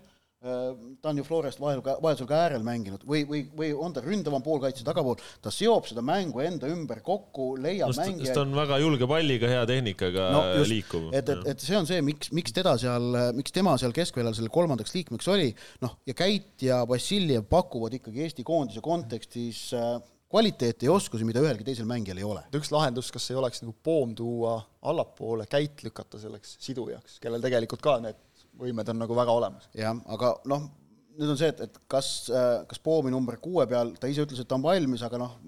äh, ta on ju Florest vahel, vaheldusel ka äärel mänginud või, või, või on ta ründavam poolkaitse tagapool, ta seob seda mängu enda ümber kokku, leiab no, mängijaid. ta on väga julge palliga, hea tehnikaga no, just, liikuv. et, et, et see on see, miks, miks teda seal, miks tema seal keskväljal selle kolmandaks liikmeks oli, noh, ja Käit ja Vassiljev pakuvad ikkagi Eesti koondise kontekstis äh, kvaliteeti ja oskusi, mida ühelgi teisel mängijal ei ole. üks lahendus, kas ei oleks nagu poom tuua allapoole, käit lükata selleks sidujaks, kellel tegelikult ka need võimed on nagu väga olemas. jah, aga noh, nüüd on see, et, et kas, kas Poomi number kuue peal, ta ise ütles, et ta on valmis, aga noh,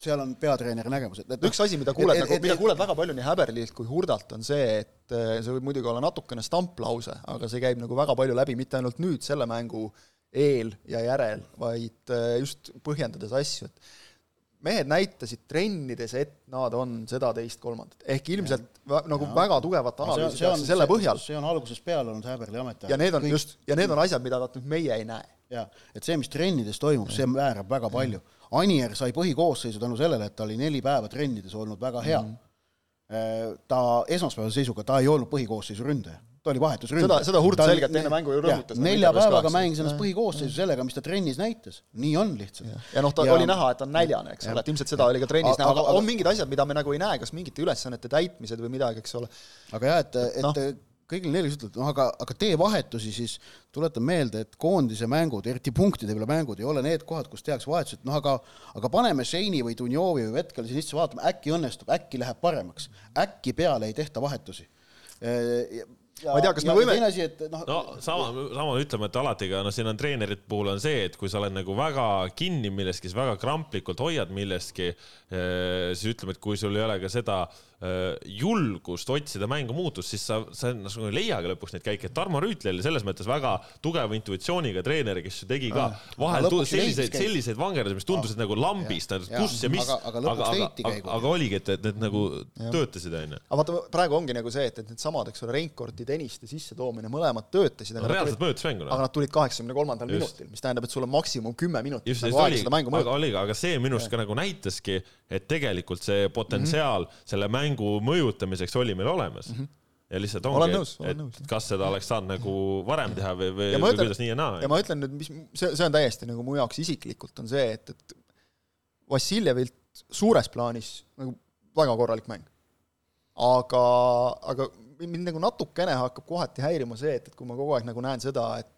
seal on peatreeneri nägemus, et, et üks asi, mida kuuled, nagu, mida kuuled väga palju nii Häberlilt kui Hurdalt, on see, et see võib muidugi olla natukene stamplause, aga see käib nagu väga palju läbi, mitte ainult nüüd selle mängu äh, eel ja järel, vaid äh, just põhjendades asju, et mehed näitasid trennides, et nad on seda, teist, kolmandat. ehk ilmselt ja. nagu ja. väga tugevat analüüsi tehakse selle põhjal. see on algusest peale olnud Häberli ametiaeg. ja need on Kõik... just, ja need on asjad, mida vaat nüüd meie ei näe. jaa, et see, mis trennides toimub, see määrab väga palju. Anier sai põhikoosseisu tänu sellele, et ta oli neli päeva trennides olnud väga hea mm. -hmm. ta esmaspäevase seisuga, ta ei olnud põhikoosseisu ründaja ta oli vahetusründaja. seda, seda Hurt selgelt enne mängu ju rõhutas. nelja päevaga mängis ennast põhikoosseisu sellega, mis ta trennis näitas. nii on lihtsalt. ja noh, ta ja, oli näha, et ta on näljane, eks ole, et ilmselt seda oli ka trennis näha, aga on mingid asjad, mida me nagu ei näe, kas mingite ülesannete täitmised või midagi, eks ole. aga jah, et, et no kõigil neil ütlevad, noh aga, aga tee vahetusi, siis tuletan meelde, et koondise mängud, eriti punktide peale mängud, ei ole need kohad, kus tehakse vahetused, noh aga aga paneme Šeini või Dunjovi või Vetkali siin sisse vaatama, äkki õnnestub, äkki läheb paremaks, äkki peale ei tehta vahetusi ma ei tea, kas me võime. teine asi, et noh. no sama, sama ütleme, et alati ka noh, siin on treenerite puhul on see, et kui sa oled nagu väga kinni milleski, siis väga kramplikult hoiad millestki, eh, siis ütleme, et kui sul ei ole ka seda Äh, julgust otsida mängu muutust, siis sa, sa nagu ei leia ka lõpuks neid käike. Tarmo Rüütli oli selles mõttes väga tugeva intuitsiooniga treener, kes tegi ka ah, vahel selliseid, selliseid vangerdusi, mis tundusid ah, nagu lambist, kus ja mis, aga, aga, aga, aga, aga oligi, et, et need nagu ja. töötasid, onju. aga vaata, praegu ongi nagu see, et, et needsamad, eks ole, Reinkordi, Tõniste sissetoomine, mõlemad töötasid. reaalselt mõjutas mängu. aga nad tulid kaheksakümne kolmandal minutil, mis tähendab, et sul on maksimum kümme minutit just, nagu aega seda mängu mõjutada. aga oli, aga see minu arust ka nagu näitaski, et tegelikult see potentsiaal -hmm. selle mängu mõjutamiseks oli meil olemas mm. -hmm ja lihtsalt ongi, et, et kas seda oleks saanud nagu varem teha või, või, või kuidas nii ja naa. ja ma ütlen nüüd, mis, see, see on täiesti nagu mu jaoks isiklikult on see, et, et Vassiljevilt suures plaanis nagu väga korralik mäng. aga, aga mind nagu natukene hakkab kohati häirima see, et, et kui ma kogu aeg nagu näen seda, et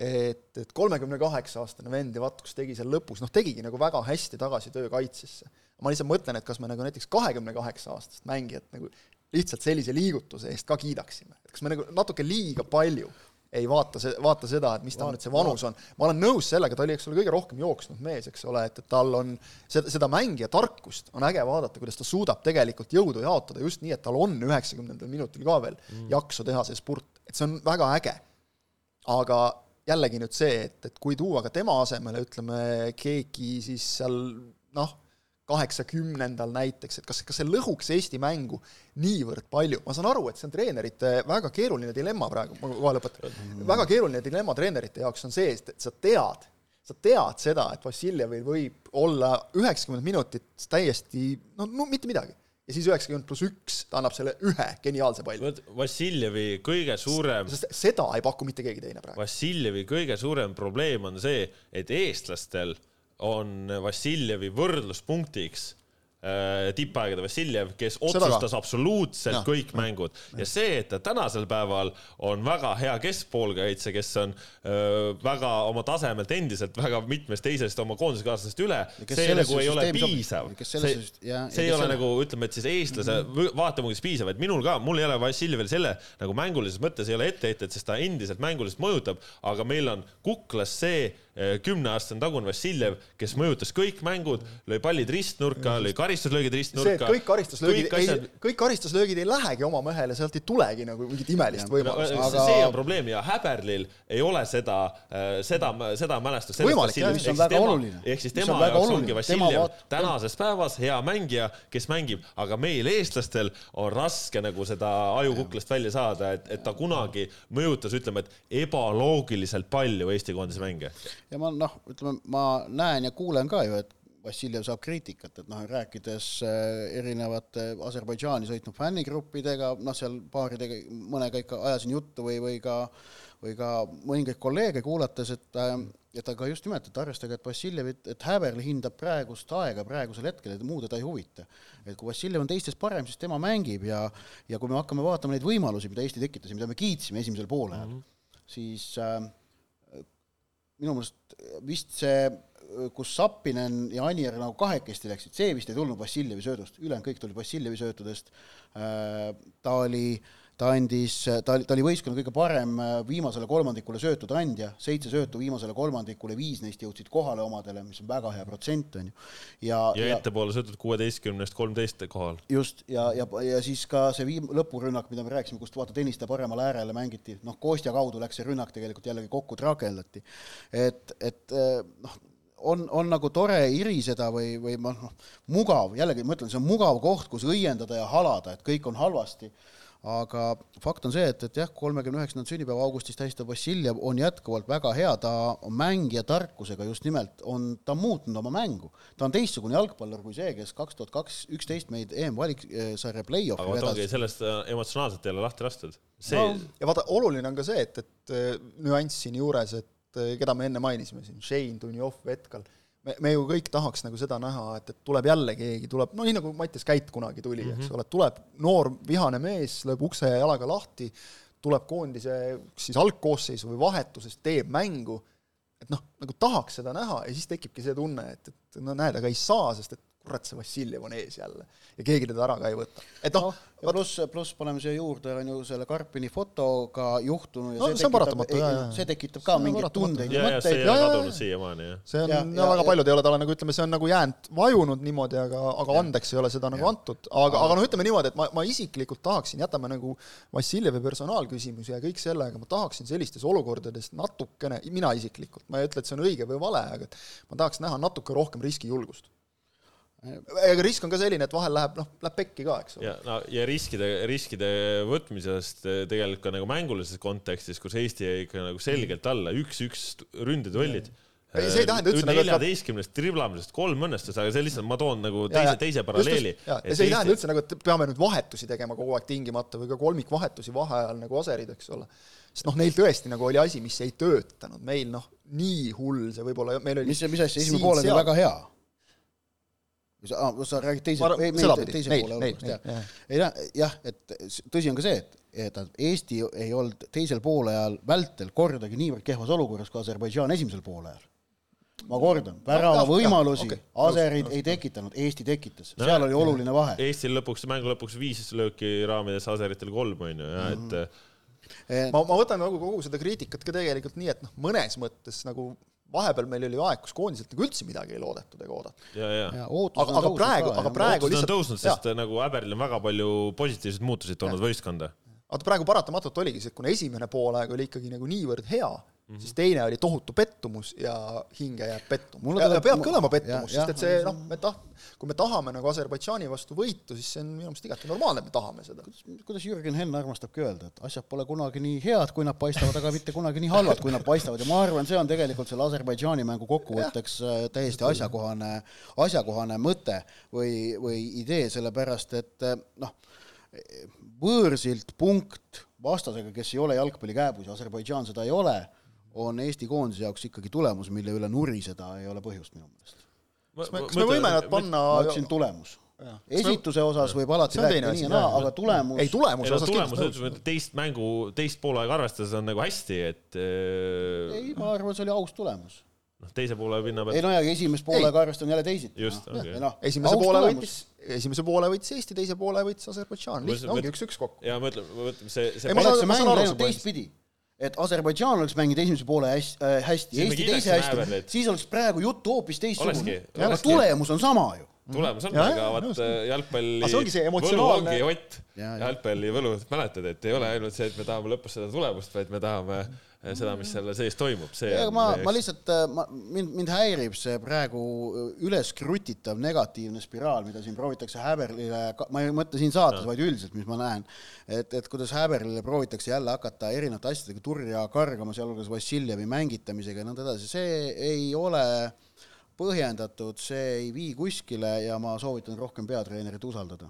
et, et kolmekümne kaheksa aastane vend ja vaat kus tegi seal lõpus, noh tegigi nagu väga hästi tagasi töö kaitsesse ma lihtsalt mõtlen, et kas me nagu näiteks kahekümne kaheksa aastast mängijat nagu lihtsalt sellise liigutuse eest ka kiidaksime, et kas me nagu natuke liiga palju ei vaata see, vaata seda, et mis tal nüüd see vanus on. ma olen nõus sellega, ta oli, eks ole, kõige rohkem jooksnud mees, eks ole, et, et tal on seda, seda mängija tarkust on äge vaadata, kuidas ta suudab tegelikult jõudu jaotada just nii, et tal on üheksakümnendal minutil ka veel mm. jaksu teha see spurt, et see on väga äge. aga jällegi nüüd see, et, et kui tuua ka tema asemele, ütleme, keegi siis seal noh, kaheksakümnendal näiteks, et kas, kas see lõhuks Eesti mängu niivõrd palju, ma saan aru, et see on treenerite väga keeruline dilemma praegu, ma kohe lõpetan, väga keeruline dilemma treenerite jaoks on see, et sa tead, sa tead seda, et Vassiljevil võib olla üheksakümmend minutit täiesti no, no mitte midagi. Ja siis üheksakümmend pluss üks, ta annab selle ühe geniaalse palli. Vassiljevi kõige suurem sest seda ei paku mitte keegi teine praegu. Vassiljevi kõige suurem probleem on see, et eestlastel on Vassiljevi võrdluspunktiks äh, tippaegade Vassiljev, kes otsustas absoluutselt Jah. kõik mängud ja see, et ta tänasel päeval on väga hea keskpoolkaitse, kes on öö, väga oma tasemelt endiselt väga mitmest teisest oma koondiskaaslasest üle, see nagu ei ole piisav. See ja- see ja ei ole selle- nagu ütleme, et siis eestlase võ- vaatepunktist piisav, et minul ka, mul ei ole Vassiljevil selle nagu mängulises mõttes ei ole etteheitet, sest ta endiselt mänguliselt mõjutab, aga meil on kuklas see kümneaastane tagune Vassiljev, kes mõjutas kõik mängud, lõi pallid ristnurka, lõi karistuslöögid ristnurka. kõik karistuslöögid kõik ei asjad, kõik karistuslöögid ei lähegi oma mehele, sealt ei tulegi nagu mingit imelist no, võimalust. aga... Aga- see on probleem ja Häberlil ei ole seda, seda, seda mälestust. Võimalik, jah, mis on väga oluline. ehk siis tema jaoks oluline. ongi Tema Vassiljev vaat- tänases päevas hea mängija, kes mängib, aga meil, eestlastel on raske nagu seda ajukuklast välja saada, et, et ta kunagi mõjutas, ütleme, et ebaloogiliselt palju Eesti koondise mänge. Ja ma noh, ütleme, ma näen ja kuulen ka ju, et Vassiljev saab kriitikat, et noh, rääkides äh, erinevate Aserbaidžaani sõitnud fännigruppidega, noh, seal paaridega, mõnega ikka ajasin juttu või, või ka või ka mõningaid kolleege kuulates, et äh, et aga just nimelt, et arvestage, et Vassiljevit, et Häberli hindab praegust aega praegusel hetkel, et muu teda ei huvita. et kui Vassiljev on teistest parem, siis tema mängib ja ja kui me hakkame vaatama neid võimalusi, mida Eesti tekitas ja mida me kiitsime esimesel poolel mm, -hmm. siis äh, minu meelest vist see, kus Sappinen ja Anier nagu kahekesti läksid, see vist ei tulnud Vassiljevi söödust, ülejäänud kõik tulid Vassiljevi söötudest. ta oli, ta andis, ta oli, ta oli võistkonna kõige parem äh, viimasele kolmandikule söötude andja, seitse söötu viimasele kolmandikule, viis neist jõudsid kohale omadele, mis on väga hea protsent, on ju. ja, ja ettepoole sõitud kuueteistkümnest kolmteist kohal. just, ja, ja, ja siis ka see viim-, lõpurünnak, mida me rääkisime, kust vaata Tõniste paremale äärele mängiti, noh, Kostja kaudu läks see rünnak tegelikult jällegi kokku, trakendati. et, et eh, noh, on, on nagu tore iriseda või, või noh, mugav, jällegi ma ütlen, see on mugav koht, kus õiendada ja halada, et kõik on halvasti aga fakt on see, et, et jah, kolmekümne üheksandat sünnipäeva augustis tähistab Vassiljev on jätkuvalt väga hea, ta on mängija tarkusega just nimelt on, ta on muutnud oma mängu. ta on teistsugune jalgpallur kui see, kes kaks tuhat kaks, üksteist meid EM-valiksarja play-off'i aga vot ongi vedas. sellest äh, emotsionaalselt jälle lahti lastud. see No. ja vaata, oluline on ka see, et, et eh, nüanss siin juures, et eh, keda me enne mainisime siin, Shane, Dunjov, Vetkal, me, me ju kõik tahaks nagu seda näha, et, et tuleb jälle keegi, tuleb, no nii nagu Mattias Käit kunagi tuli mm, -hmm. eks ole, tuleb noor vihane mees, lööb ukse jalaga lahti, tuleb koondise siis algkoosseisu või vahetusest, teeb mängu, et noh, nagu tahaks seda näha ja siis tekibki see tunne, et, et no näed, aga ei saa, sest et kurat, see Vassiljev on ees jälle ja keegi teda ära ka ei võta. et noh noh, ja pluss, pluss paneme siia juurde on ju selle Karpini fotoga juhtunu ja No see on paratamatu, jaa, jaa. see tekitab ka See on mingeid tundeid ja, ja ja see ei mõtteid ole jaa, jaa, kadunud siiamaani jah. see on Ja- ja, ja- ja väga ja- paljud ei ole talle nagu ütleme, see on nagu jäänud vajunud niimoodi, aga, aga andeks ei ole seda nagu antud, aga, aga noh, ütleme niimoodi, et ma, ma isiklikult tahaksin, jätame nagu Vassiljevi personaalküsimuse ja kõik selle, aga ma tahaksin sellistes olukordades natukene, mina isiklikult, ma ei ütle, et see on õige või vale, aga et ma tahaks näha natuke rohkem riskijulgust. Ega risk on ka selline, et vahel läheb, noh, läheb pekki ka, eks ole. ja no ja riskide, riskide võtmisest eh, tegelikult ka nagu mängulises kontekstis, kus Eesti jäi ikka nagu selgelt alla, üks-üks ründeduellid. Ei, see ei tähenda üldse nagu, neljateistkümnest driblamisest kolm õnnestus, aga see lihtsalt, ma toon nagu teise teise paralleeli ja, see ei tähenda üldse nagu, et peame nüüd vahetusi tegema kogu aeg tingimata või ka kolmikvahetusi vaheajal nagu aserid, eks ole. sest noh, neil tõesti nagu oli asi, mis ei töötanud, meil noh, nii hull see võib-olla, meil oli mis, mis asja, esimene pool oli väga hea. sa, sa räägid teise ei, sedapidi, teise poole olukorrast, jah. ei noh, jah, et tõsi on ka see, et, et Eesti ei olnud teisel poolajal vältel kordagi niivõrd kehvas olukorras kui Aserbaidžaan esimesel poolajal. ma kordan, värava jah, jah, võimalusi okei, aserid ei tekitanud, Eesti tekitas, No, seal oli oluline vahe. Eestil lõpuks, mängu lõpuks viis lööki raamides, aseritel kolm onju ja et Eh, ma, ma võtan nagu kogu seda kriitikat ka tegelikult nii, et noh, mõnes mõttes nagu vahepeal meil oli aeg, kus koondiselt nagu üldse midagi ei loodetud ega ja, ja. Ja ootused aga- aga praegu- aga praegu- ootused on lihtsalt- tõusnud, sest nagu Häberil on väga palju positiivseid muutuseid toonud võistkonda. vaata praegu paratamatult oligi see, et kuna esimene poolaeg oli ikkagi nagu niivõrd hea mm, -hmm. siis teine oli tohutu pettumus ja hinge jääb pettumus. Ja, ja tuleb- peab mu- kõlama jah, pettumus, sest et see noh, me tah-, kui me tahame nagu Aserbaidžaani vastu võitu, siis see on minu meelest igati normaalne, et me tahame seda. kuidas Jürgen Henn armastabki öelda, et asjad pole kunagi nii head, kui nad paistavad, aga mitte kunagi nii halvad, kui nad paistavad ja ma arvan, see on tegelikult selle Aserbaidžaani mängu kokkuvõtteks äh, täiesti asjakohane, asjakohane mõte või, või idee, sellepärast et äh, noh, võõrsilt punkt vastasega, kes ei ole jalgpalli kääbus ja Aserbaidžaan seda ei ole, on Eesti koondise jaoks ikkagi tulemus, mille üle nuriseda ei ole põhjust minu meelest. kas me, kas me võime nad panna ma ütlesin tulemus. esituse osas võib alati rääkida nii ja naa, aga tulemus ei tulemuse ei no osas tulemuse kindlasti teist mängu, teist poolega arvestades on nagu hästi, et eh, ei, ma arvan, see oli aus tulemus. noh, teise poole pinna ei pealt no ja esimest poolega arvestan jälle teisiti. Just, okei. noh, esimese aus poole võitis, esimese poole võitis Eesti, teise poole võitis Aserbaidžaan, lihtne ongi üks-üks kokku. ja ma ütlen, ma mõtlen, see, see Ei, ma saan- ma saan aru su põhimõttest. teistpidi, et Aserbaidžaan oleks mänginud esimese poole hästi äh,, hästi, Eesti teise hästi siis oleks praegu juttu hoopis teistsugune. Aga tulemus on sama ju. tulemus on, aga vaat jalgpalli Aga see ongi see võlu ongi Ott, jalgpalli võlu, mäletad, et ei ole ainult see, et me tahame lõpus seda tulemust, vaid me tahame eh, seda, mis selle sees toimub, see ma, ma lihtsalt, ma, mind, mind häirib see praegu üles krutitav negatiivne spiraal, mida siin proovitakse Häberlile, ma ei mõtle siin saates, vaid üldiselt, mis ma näen, et, et kuidas Häberlile proovitakse jälle hakata erinevate asjadega turja kargama, sealhulgas Vassiljevi mängitamisega ja nõnda edasi, see ei ole põhjendatud, see ei vii kuskile ja ma soovitan rohkem peatreenerit usaldada.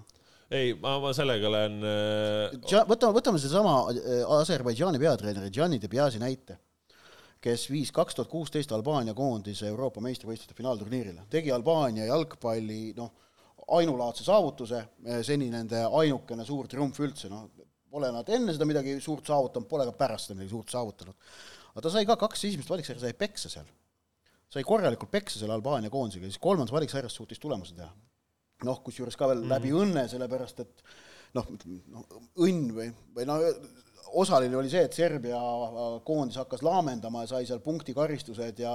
ei, ma, ma sellega olen äh, võtame, võtame sedasama äh, Aserbaidžaani peatreeneri Gianni Debiasi näite, kes viis kaks tuhat kuusteist Albaania koondise Euroopa meistrivõistluste finaalturniirile, tegi Albaania jalgpalli noh, ainulaadse saavutuse, seni nende ainukene suur triumf üldse, noh, pole nad enne seda midagi suurt saavutanud, pole ka pärast seda midagi suurt saavutanud. aga ta sai ka kaks esimest valiksarja sai peksa seal, sai korralikult peksa selle Albaania koondisega, siis kolmandas valiksarjas suutis tulemuse teha noh, kusjuures ka veel mm -hmm. läbi õnne, sellepärast et noh, õnn või, või no osaline oli see, et Serbia koondis hakkas laamendama ja sai seal punktikaristused ja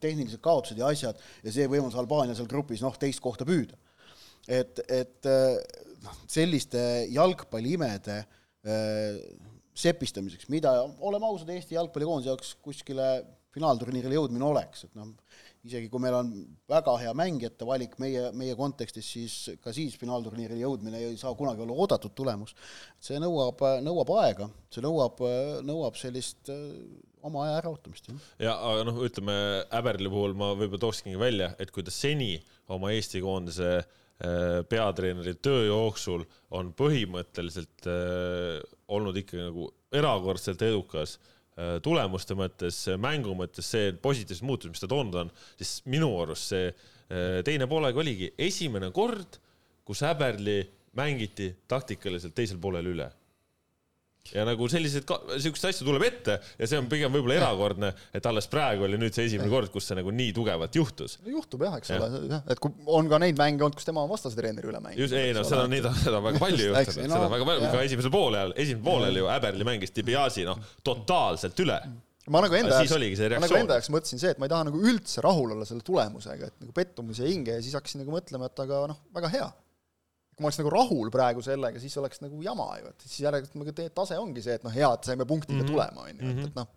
tehnilised kaotused ja asjad ja see võimaldas Albaania seal grupis noh, teist kohta püüda. et, et eh, noh, selliste jalgpalliimede eh, sepistamiseks, mida, oleme ausad, Eesti jalgpallikoondise jaoks kuskile finaalturniirile jõudmine oleks, et noh, isegi kui meil on väga hea mängijate valik meie, meie kontekstis, siis ka siis finaalturniirile jõudmine ei saa kunagi olla oodatud tulemus. see nõuab, nõuab aega, see nõuab, nõuab sellist äh, oma aja äraootamist, ja aga noh, ütleme Äberli puhul ma võib-olla tooksingi välja, et kui ta seni oma Eesti koondise äh, peatreeneri töö jooksul on põhimõtteliselt äh, olnud ikkagi nagu erakordselt edukas tulemuste mõttes, mängu mõttes, see positiivsed muutused, mis ta toonud on, siis minu arust see äh, teine poolega oligi esimene kord, kus Äberli mängiti taktikaliselt teisel poolel üle ja nagu selliseid, siukseid asju tuleb ette ja see on pigem võib-olla erakordne, et alles praegu oli nüüd see esimene kord, kus see nagu nii tugevalt juhtus. juhtub jah, eks ole, jah, et kui on ka neid mänge olnud, kus tema on vastase treeneri üle mänginud. just, ei no seda on nii, seda on väga palju juhtunud, seda on väga palju, ka esimesel poolel, esimesel poolel ju Äberli mängis Dibiasi noh, totaalselt üle. ma nagu enda see ma nagu enda jaoks mõtlesin see, et ma ei taha nagu üldse rahul olla selle tulemusega, et nagu pettumus jäi hinge ja siis hakkasin nagu mõtlema, et aga noh, väga hea. Kui ma oleks nagu rahul praegu sellega, siis oleks nagu jama ju, et siis järelikult nagu teie tase ongi see, et noh, hea, et saime punktiga Mhm. tulema, on ju, et, et noh,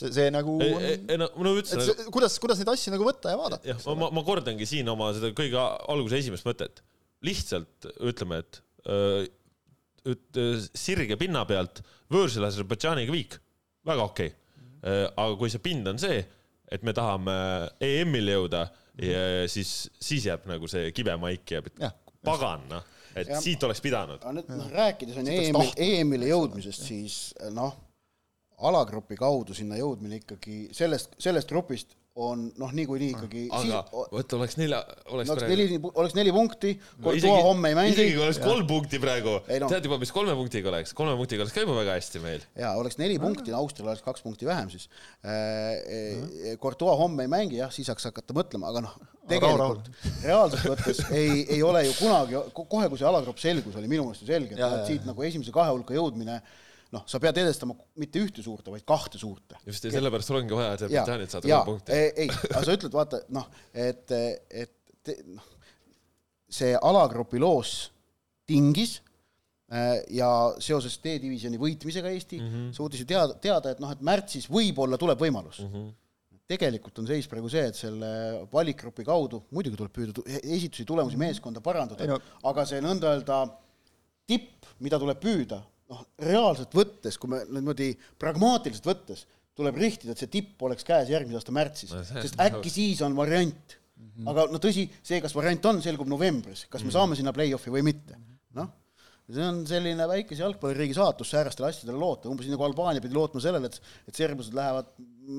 see, see nagu ei, ei no et ütlesin, see, kuidas, kuidas neid asju nagu võtta ja vaadata. jah, ma, ma kordangi siin oma seda kõige alguse esimest mõtet. lihtsalt ütleme, et öö, et öö, sirge pinna pealt võõrsil Aserbaidžaaniga viik, väga okei okay.. aga kui see pind on see, et me tahame EM-ile jõuda ja siis, siis jääb nagu see kibemaik jääb, Jah. et pagan noh, et Ja- siit oleks pidanud. aga nüüd noh, rääkides on ju tahtnud. EM-ile jõudmisest, siis noh, alagrupi kaudu sinna jõudmine ikkagi sellest, sellest grupist on noh, niikuinii ikkagi aga vot oleks nelja, oleks oleks praegu neli, oleks neli punkti, No Courtois homme ei mängi. isegi kui oleks kolm punkti praegu, no. tead juba, mis kolme punktiga oleks, kolme punktiga oleks ka juba väga hästi meil. jaa, oleks neli punkti, Austrial oleks kaks punkti vähem siis. Courtois homme ei mängi, jah, siis saaks hakata mõtlema, aga noh, tegelikult reaalselt võttes ei, ei ole ju kunagi, kohe kui see alagrupp selgus, oli minu meelest ju selge, et siit nagu esimese kahe hulka jõudmine noh, sa pead edestama mitte ühte suurte, vaid kahte suurte. just, ja sellepärast ongi vaja ja, Aserbaidžaanilt saada ja kolm punkti. ei, ei, aga sa ütled, vaata noh, et, et te, noh, see alagrupi loos tingis äh, ja seoses D-divisjoni võitmisega Eesti mm. -hmm. suutis ju teada, teada, et noh, et märtsis võib-olla tuleb võimalus mm. Mhm. -hmm. tegelikult on seis praegu see, et selle valikgrupi kaudu muidugi tuleb püüda tu- esitusi, tulemusi, meeskonda parandada no-, aga see nõnda öelda tipp, mida tuleb püüda, noh, reaalselt võttes, kui me niimoodi pragmaatiliselt võttes, tuleb rihtida, et see tipp oleks käes järgmise aasta märtsis No sest äkki siis on variant. aga no tõsi, see, kas variant on, selgub novembris, kas me saame sinna play-off'i või mitte. noh, see on selline väikese jalgpalliriigi saatus säärastele asjadele loota, umbes nii nagu Albaania pidi lootma sellele, et, et serblased lähevad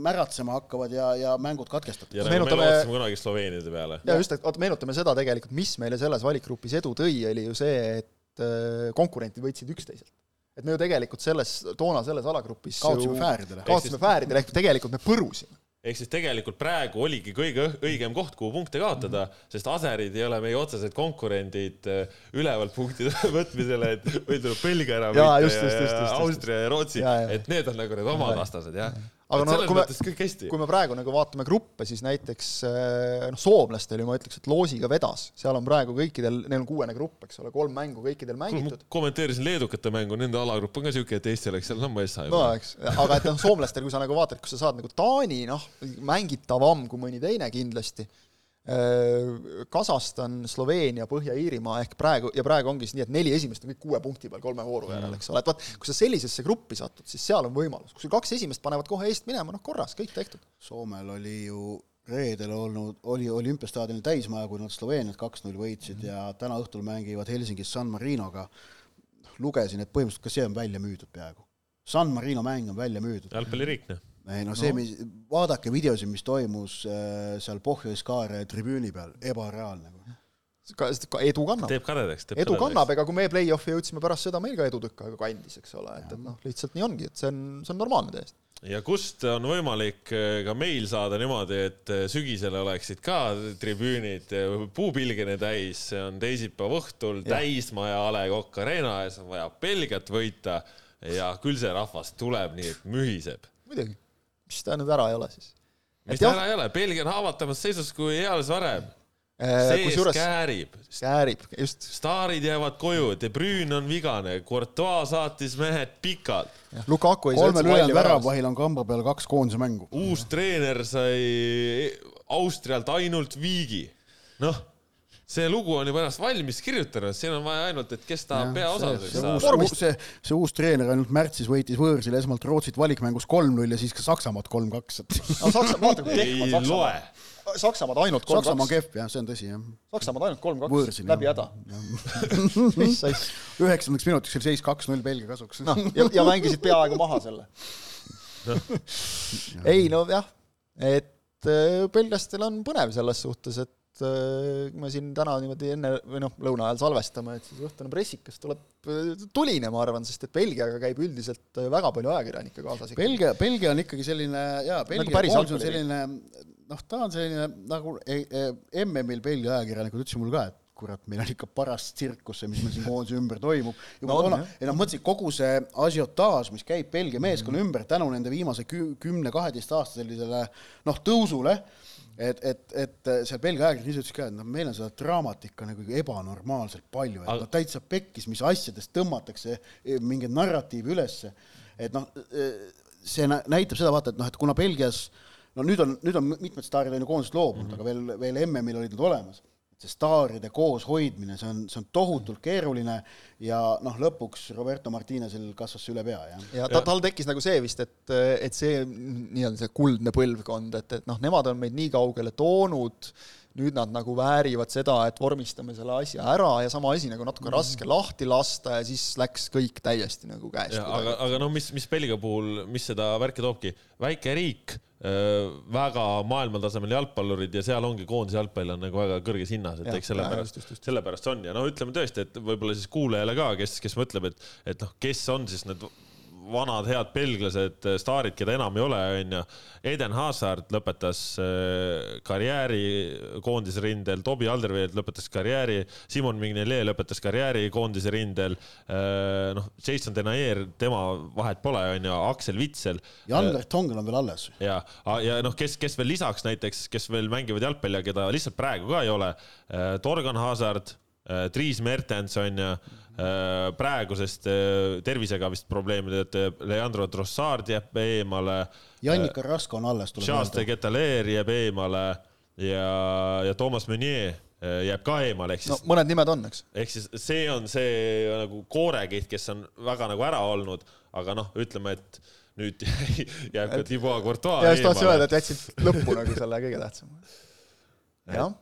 märatsema hakkavad ja, ja mängud katkestatakse. ja nagu Meenutame- me lootsime kunagi Sloveeniade peale. ja just, et oota, meenutame seda tegelikult, mis meile selles valikgrupis edu tõi, oli ju see, et äh, konkurentid võitsid üksteiselt. Et me ju tegelikult selles, toona selles alagrupis kaotasime fääridele. kaotasime fääridele, ehk tegelikult me põrusime. ehk siis tegelikult praegu oligi kõige õigem koht, kuhu punkte kaotada, sest Aserid ei ole meie otsesed konkurendid äh, ülevalt punktide võtmisele, et meil tuleb Belgia ära võita just, just, just, just, just. Austria ja Rootsi et need on nagu need omad vastased, jah. Aga no kui me- kui me praegu nagu vaatame gruppe, siis näiteks äh, noh, soomlastel ju ma ütleks, et loosiga vedas, seal on praegu kõikidel, neil on kuuene grupp, eks ole, kolm mängu kõikidel mängitud. kommenteerisin leedukate mängu, nende alagrupp on ka siuke, et Eesti oleks seal sammu ees no saanud. eks, aga et noh, soomlastel, kui sa nagu vaatad, kus sa saad nagu Taani, noh, mängitavam kui mõni teine kindlasti, Kasahstan, Sloveenia, Põhja-Iirimaa ehk praegu, ja praegu ongi siis nii, et neli esimest on kõik kuue punkti peal kolme vooru järel, eks ole, et vaat, kui sa sellisesse gruppi satud, siis seal on võimalus, kui sul kaks esimest panevad kohe eest minema, noh korras, kõik tehtud. Soomel oli ju reedel olnud, oli olümpiastaadionil täismaja, kui nad Sloveeniat kaks-null võitsid ja täna õhtul mängivad Helsingis San Marinoga. lugesin, et põhimõtteliselt ka see on välja müüdud peaaegu. San Marino mäng on välja müüdud. jalgpalliriik, noh. Ei no see, mis, vaadake videosid, mis toimus äh, seal Pohjois-Kaare tribüüni peal, ebareaalne. ka, ka edu kannab. teeb kadedaks, teeb edu kannab, ega kui me play-off'i jõudsime pärast seda, meil ka edu tükk aega kandis, eks ole, et, et noh, lihtsalt nii ongi, et see on, see on normaalne täiesti. ja kust on võimalik eh, ka meil saada niimoodi, et eh, sügisel oleksid ka tribüünid puupilgene täis, see on teisipäeva õhtul täismaja A Le Coq Arena ees on vaja Belgiat võita ja küll see rahvas tuleb nii, et mühiseb. muidugi, mis ta nüüd ära ei ole siis. mis jah. täna ei ole, Belgia on haavatavas seisus kui eales varem. Äh, sees kusjuures käärib, käärib, just, staarid jäävad koju, De Bruyne on vigane, Courtois saatis mehed pikalt, Lukaku ei kolmel ülejäänud väravas. väravahil on kamba peal kaks koondise mängu. uus treener sai Austrialt ainult viigi. noh, see lugu on juba ennast valmis kirjutanud, siin on vaja ainult, et kes tahab peaosaliseks see, saada. uus, see, see uus treener ainult märtsis võitis võõrsil esmalt Rootsit valikmängus kolm-null ja siis ka Saksamaad kolm-kaks, et no Saksa, vaata kui ei loe Saksamaa. Saksamaad ainult Saksamaa on kolm-kaks. kehv jah, see on tõsi jah. Saksamaad ainult kolm-kaks, läbi häda. üheksandaks minutiks oli seis kaks-null Belgia kasuks. noh, ja, ja mängisid peaaegu maha selle. ei no jah, et äh, belglastel on põnev selles suhtes, et kui me siin täna niimoodi enne või noh, lõuna ajal salvestame, et siis õhtune pressikas tuleb äh, tuline, ma arvan, sest et Belgiaga käib üldiselt äh, väga palju ajakirjanikke kaasas. Belgia, Belgia on ikkagi selline jaa, Belgia Nagu koondis on selline noh, ta on selline nagu e- e- MM-il Belgia ajakirjanikud ütlesid mulle ka, et kurat, meil on ikka paras tsirkus see, mis meil siin koondise ümber toimub. juba No on, toona ei noh, mõtlesin kogu see asiotaaž, mis käib Belgia meeskonna ümber tänu nende viimase kü- kümne-kaheteist aasta sellisele noh, tõusule, et, et, et seal Belgia ajakirjanik ise ütles ka, et noh, meil on seda draamat ikka nagu ebanormaalselt palju, et Aga- noh, täitsa pekkis, mis asjadest tõmmatakse eh, mingeid narratiive ülesse. et noh, see nä- näitab seda vaata, et noh, et kuna Belgias no nüüd on, nüüd on mitmed staarid on ju koondisest loobunud mm, -hmm. aga veel, veel MM-il olid nad olemas. See staaride kooshoidmine, see on, see on tohutult keeruline ja noh, lõpuks Roberto Martinesel kasvas see üle pea, jah. ja ta, tal tekkis nagu see vist, et, et see nii-öelda see kuldne põlvkond, et, et noh, nemad on meid nii kaugele toonud, nüüd nad nagu väärivad seda, et vormistame selle asja ära ja sama asi nagu natuke raske lahti lasta ja siis läks kõik täiesti nagu käest. aga, aga no mis, mis Belgia puhul, mis seda värki toobki, väike riik, väga maailmatasemel jalgpallurid ja seal ongi koondise jalgpall on nagu väga kõrges hinnas, et Jah, eks sellepärast sellepärast on. Ja no ütleme tõesti, et võib-olla siis kuulajale ka, kes, kes mõtleb, et, et noh, kes on siis need vanad head belglased, staarid, keda enam ei ole, onju. Eden Hazard lõpetas äh, karjääri koondise rindel, Tobi Alderweireld lõpetas karjääri, Simon Mignolet lõpetas karjääri koondise rindel. noh, Jason Denayer, tema vahet pole, onju, Aksel Vitsel Jan Vertonghen on veel alles. ja, ja noh, kes, kes veel lisaks näiteks, kes veel mängivad jalgpalli ja keda lihtsalt praegu ka ei ole, Torgan Hazard, Dries Mertens on ju, praegusest äh, tervisega vist probleemide tõttu Leandro Trossard jääb eemale, Jannik Carrasco on alles, Charles de öelda. Ketaleer jääb eemale ja, ja Toomas Meunier äh, jääb ka eemale, ehk no siis mõned nimed on, eks. ehk siis see on see nagu koorekiht, kes on väga nagu ära olnud, aga noh, ütleme, et nüüd jääb ka Thibaut Courtois ja just tahtsin öelda, eemale. et jätsid lõppu nagu selle kõige tähtsama. jah,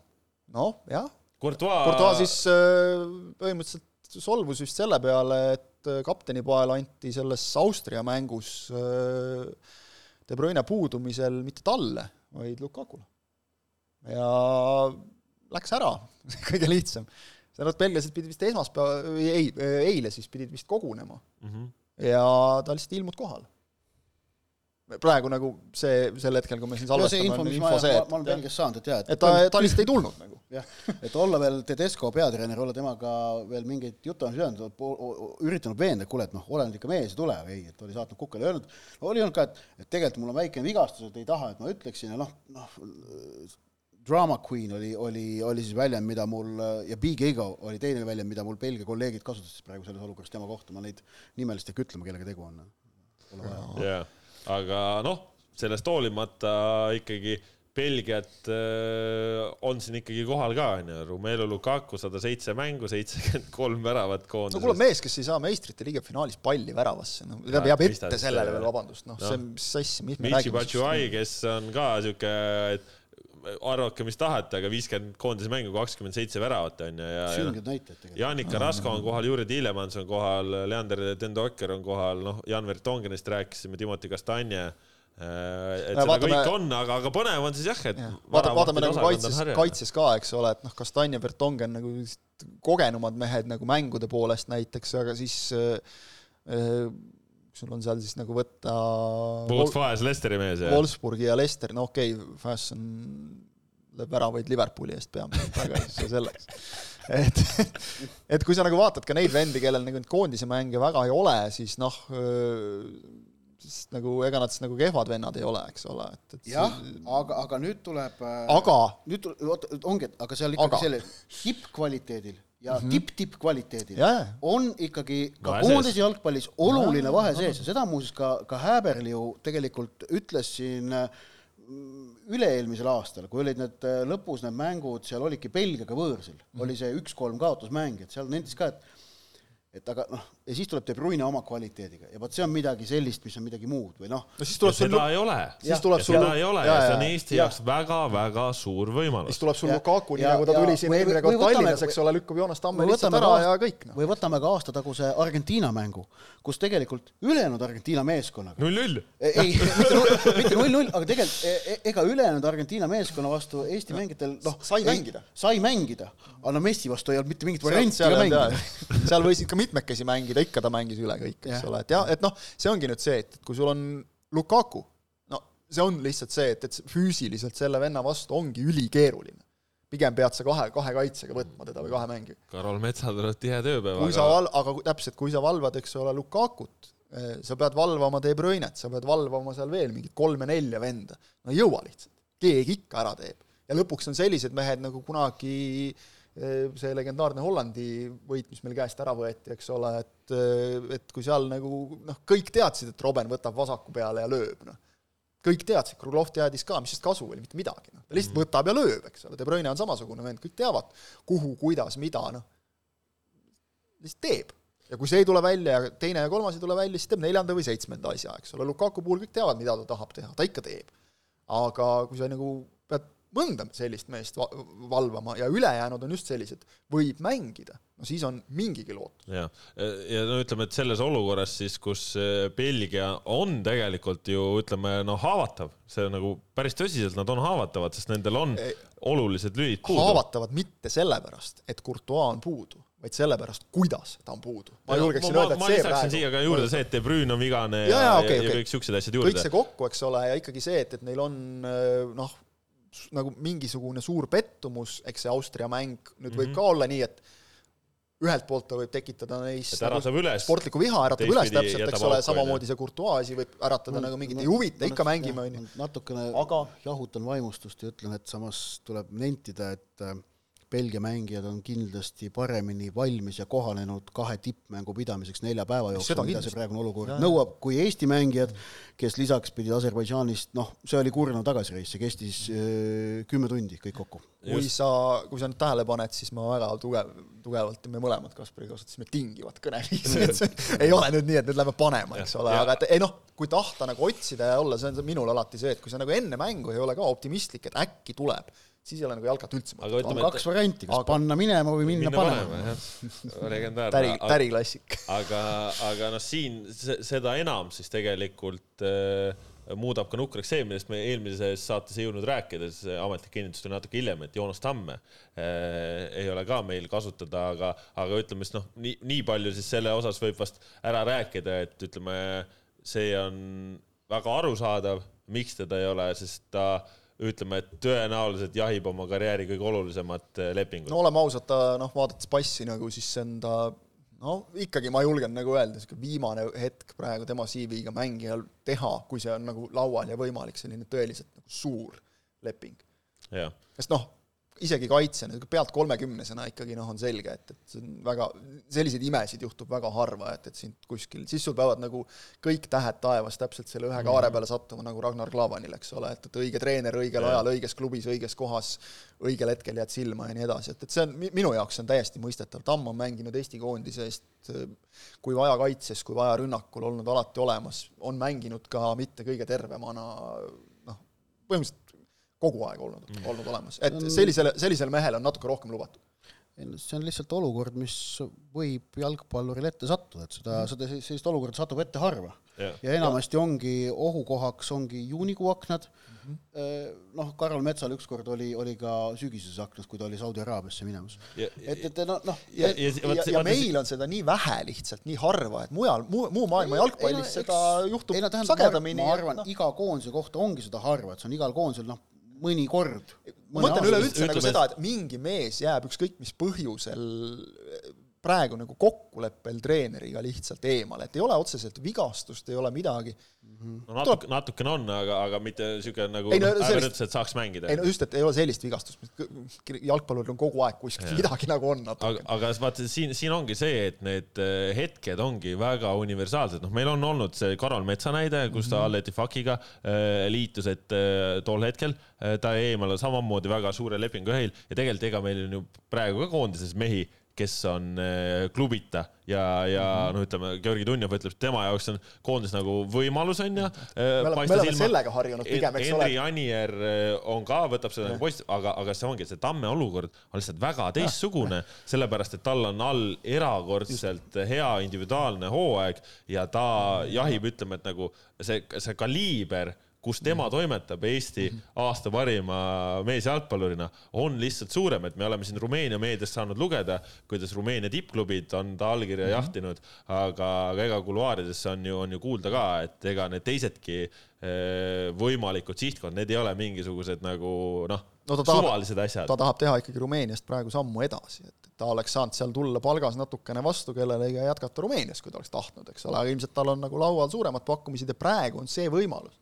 noh jah, Courtois, Courtois siis äh, põhimõtteliselt solvus vist selle peale, et kaptenipael anti selles Austria mängus De Bruyne puudumisel mitte talle, vaid Lukakule. ja läks ära kõige lihtsam. Nad belglased pidid vist esmaspäeva, ei, eile siis pidid vist kogunema mm. -hmm. ja ta lihtsalt ei ilmunud kohale praegu nagu see, sel hetkel, kui me siin salvestame, on info, info see, et ma olen Belgias saanud, et jaa, et et ta, ta lihtsalt ei tulnud nagu. jah, et olla veel Tedesco peatreener, olla temaga veel mingeid jutte on söönud, üritanud veenda, et kuule, et noh, ole nüüd ikka mees ja tule, ei, et oli saatnud kukele, öelnud, oli olnud ka, et, et tegelikult mul on väikene vigastus, et ei taha, et ma ütleksin ja noh, noh, Drama Queen oli, oli, oli siis väljend, mida mul ja Big Ego oli teine väljend, mida mul Belgia kolleegid kasutasid praegu selles olukorras tema kohta, ma neid nimelist ei hakka ütlema, kellega tegu on. Pole vaja. Aga noh, sellest hoolimata ikkagi Belgiat äh, on siin ikkagi kohal ka, onju. Romelu Lukaku sada seitse mängu, seitsekümmend kolm väravat koondises. no kuule, mees, kes ei saa meistrite liiga finaalis palli väravasse, no ta jääb ette sellele veel, vabandust, noh no., see, mis asja, mis me räägime. Michi Batshuayi, kes on ka siuke, et arvake, mis tahate, aga viiskümmend koondise mängu, kakskümmend seitse väravat on ju ja, ja sünged näitajad tegelikult. Janik Karasko on kohal, Juri Tiilemans on kohal, Leander Dendoker on kohal, noh, Jan Vertongenist rääkisime, Timoti Kastanje äh, et seda vaatame, kõik on, aga, aga põnev on siis jah, et ja. vaata, vaatame nagu kaitses, kaitses ka, eks ole, et noh, Kastanje, Vertongen nagu kogenumad mehed nagu mängude poolest näiteks, aga siis äh, äh sul on seal siis nagu võtta Wout Faes, Lesteri mees, jah? Wolfsburgi ja Lester, no okei okay,, Faes on, lööb väravaid Liverpooli eest peamiselt, aga see selleks. et, et kui sa nagu vaatad ka neid vendi, kellel nagu neid koondise mänge väga ei ole, siis noh, siis nagu ega nad siis nagu kehvad vennad ei ole, eks ole, et, et jah see..., aga, aga nüüd tuleb aga nüüd tuleb, oota, ongi, aga seal ikkagi aga. selle tippkvaliteedil ja mm -hmm. tipp-tippkvaliteedil on ikkagi ka koondise jalgpallis oluline vahe sees. Ja seda muuseas ka, ka Häberl ju tegelikult ütles siin mm, üle-eelmisel aastal, kui olid need äh, lõpus need mängud, seal olidki Belgiaga võõrsil. Mm, -hmm. oli see üks-kolm kaotusmäng, et seal nentis ka, et et aga noh, ja siis tuleb De Bruyne oma kvaliteediga ja vot see on midagi sellist, mis on midagi muud või noh. no siis tuleb sul seda ei ole, siis tuleb sul seda ei ole ja, ja see on Eesti ja. jaoks väga-väga suur võimalus. siis tuleb sul Lukaku, nii nagu ta tuli siin eelmine kord Tallinnas, eks ole, lükkab Joonas Tamme lihtsalt ära ja kõik no.. või võtame ka aastataguse Argentiina mängu, kus tegelikult ülejäänud Argentiina meeskonnaga null-null. ei, mitte null-null, aga tegelikult e, e, ega ülejäänud Argentiina meeskonna vastu Eesti mängijatel noh, sai mängida, sai mängida, aga no Messi vastu ei olnud mitte mingit varianti mängida. seal võisid ka mitmekesi mängida, ikka ta mängis üle kõik, eks ole, et jah, et noh, see ongi nüüd see, et kui sul on Lukaku, no see on lihtsalt see, et, et füüsiliselt selle venna vastu ongi ülikeeruline. pigem pead sa kahe, kahe kaitsega võtma teda või kahe mängi. Karol Metsal tuleb tihe tööpäev. kui aga... sa val-, aga täpselt, kui sa valvad, eks ole, Lukakut, eh, sa pead valvama De Bruynet, sa pead valvama seal veel mingit kolme-nelja venda, no ei jõua lihtsalt, keegi ikka ära teeb. ja lõpuks on sellised mehed nagu kunagi äh, see legendaarne Hollandi võit, mis meil käest ära võeti, eks ole, et, et kui seal nagu noh, kõik teadsid, et Robben võtab vasaku peale ja lööb, noh. kõik teadsid, Krulov teadis ka, mis sest kasu oli, mitte midagi, noh. ta lihtsalt mm. võtab ja lööb, eks ole, De Bruyne on samasugune vend, kõik teavad, kuhu, kuidas, mida, noh. lihtsalt teeb. ja kui see ei tule välja ja teine ja kolmas ei tule välja, siis teeb neljanda või seitsmenda asja, eks ole, Lukaku puhul kõik teavad, mida ta tahab teha, ta ikka teeb. aga kui sa nagu pead mõnda sellist meest va-, valvama ja ülejäänud on just sellised, võib mängida, no siis on mingigi lootus. jah, ja no ütleme, et selles olukorras siis, kus äh, Belgia on tegelikult ju ütleme, no haavatav, see nagu päris tõsiselt nad on haavatavad, sest nendel on e olulised lülid puudu. haavatavad mitte sellepärast, et Courtois on puudu vaid sellepärast, kuidas ta on puudu. ma julgeksin öelda, et see praegu ma siia ka juurde see, et De Bruyne on vigane ja, ja, okay, ja, ja okay. kõik siuksed asjad juurde. kõik see kokku, eks ole, ja ikkagi see, et, et neil on äh, noh, nagu mingisugune suur pettumus, eks see Austria mäng nüüd mm -hmm. võib mhm. ka olla nii, et ühelt poolt ta võib tekitada neis nagu sportlikku viha, äratab üles täpselt, eks ole, samamoodi see Courtois asi võib äratada no, nagu mingit no, ei huvita no,, ikka mängime, on ju. natukene aga jahutan vaimustust ja ütlen, et samas tuleb nentida, et äh, Belgia mängijad on kindlasti paremini valmis ja kohanenud kahe tippmängu pidamiseks nelja päeva jooksul, mida see praegune olukord nõuab, kui Eesti mängijad, kes lisaks pidid Aserbaidžaanist, noh, see oli kurnav tagasireis, see kestis äh, kümme tundi kõik kokku. kui sa, kui sa nüüd tähele paned, siis ma väga tugev, tugevalt, me mõlemad Kaspariga kasutasime tingivat kõneviisi, et see ei ole nüüd nii, et nüüd lähme panema, eks ole, aga et ei noh, kui tahta nagu otsida ja olla, see on minul alati see, et kui sa nagu enne mängu ei ole ka optimistlik, et äkki tuleb siis ei ole nagu jalkat üldse aga on kaks varianti, kas aga- panna minema või minna, minna panema, panema, legendaarne täri, täriklassik. aga, aga noh, siin se- seda enam siis tegelikult äh, muudab ka nukraks see, millest me eelmises saates ei jõudnud rääkida, siis ametlik kinnitus tuli natuke hiljem, et Joonas Tamme äh, ei ole ka meil kasutada, aga, aga ütleme siis noh, nii, nii palju siis selle osas võib vast ära rääkida, et ütleme, see on väga arusaadav, miks teda ei ole, sest ta ütleme, et tõenäoliselt jahib oma karjääri kõige olulisemat äh, lepingut no oleme ausad, ta noh, vaadates passi nagu siis ta no ikkagi ma julgen nagu öelda, sihuke viimane hetk praegu tema CV-ga mängijal teha, kui see on nagu laual ja võimalik selline tõeliselt nagu suur leping. sest noh, isegi kaitsjana, pealt kolmekümnesena ikkagi noh, on selge, et, et see on väga, selliseid imesid juhtub väga harva, et, et sind kuskil, siis sul peavad nagu kõik tähed taevas täpselt selle ühe kaare peale sattuma, nagu Ragnar Klavanil, eks ole, et, et õige treener õigel Jah. ajal, õiges klubis, õiges kohas, õigel hetkel jääd silma ja nii edasi, et, et see on, minu jaoks on täiesti mõistetav, Tamm on mänginud Eesti koondise eest äh, kui vaja kaitses, kui vaja rünnakul olnud alati olemas, on mänginud ka mitte kõige tervemana noh, põhimõtteliselt kogu aeg olnud, olnud olemas, et sellisele, sellisele mehele on natuke rohkem lubatud. see on lihtsalt olukord, mis võib jalgpalluril ette sattuda, et seda, seda, sellist olukorda satub ette harva. ja enamasti ongi ohukohaks ongi juunikuu aknad. noh, Karol Metsal ükskord oli, oli ka sügiseses aknas, kui ta oli Saudi Araabiasse minemas. ja, et, et noh, noh, ja, ja, ja, ja, ja, ja meil on seda nii vähe lihtsalt, nii harva, et mujal, muu, muu maailma jalgpallis ei no seda eks- juhtub ei no tähendab, sagedamini. ma arvan, iga koondise kohta ongi seda harva, et see on igal koondisel noh, mõni kord. ma mõtlen üleüldse nagu seda, et mingi mees jääb ükskõik mis põhjusel praegu nagu kokkuleppel treeneriga lihtsalt eemale, et ei ole otseselt vigastust, ei ole midagi. no natuke, natukene on, aga, aga mitte siuke nagu Ei no sellist- ütles, et saaks mängida ei no. just, et ei ole sellist vigastust, jalgpalluril on kogu aeg kuskil midagi nagu on aga natuke., aga vaata siin, siin ongi see, et need eh, hetked ongi väga universaalsed, noh, meil on olnud see Karol Metsa näide, kus ta Alleti Fakiga äh, liitus, et äh, tol hetkel ta eemale samamoodi väga suure lepingu ühil ja tegelikult ega meil on ju praegu ka koondises mehi, kes on äh, klubita ja, ja Mhm. mm -hmm. no ütleme, Georgi Dunjov ütleb, et tema jaoks on koondis nagu võimalus onju. me oleme, me oleme sellega harjunud pigem, eks ole Henri. Anier eh, on ka, võtab seda nagu post, aga, aga see ongi, see Tamme olukord on lihtsalt väga teistsugune, sellepärast et tal on all erakordselt hea individuaalne hooaeg ja ta jahib, ütleme, et nagu see, see kaliiber kus tema toimetab Eesti aasta parima meesjalgpallurina, on lihtsalt suurem, et me oleme siin Rumeenia meediast saanud lugeda, kuidas Rumeenia tippklubid on ta allkirja jahtinud, aga, aga ega kuluaaridesse on ju, on ju kuulda ka, et ega need teisedki eh, võimalikud sihtkond, need ei ole mingisugused nagu noh No ta tahab- ta. tahab teha ikkagi Rumeeniast praegu sammu edasi, et ta oleks saanud seal tulla palgas natukene vastu kellelegi ja jätkata Rumeenias, kui ta oleks tahtnud, eks ole, aga ilmselt tal on nagu laual suuremad pakkumised ja praegu on see võimalus.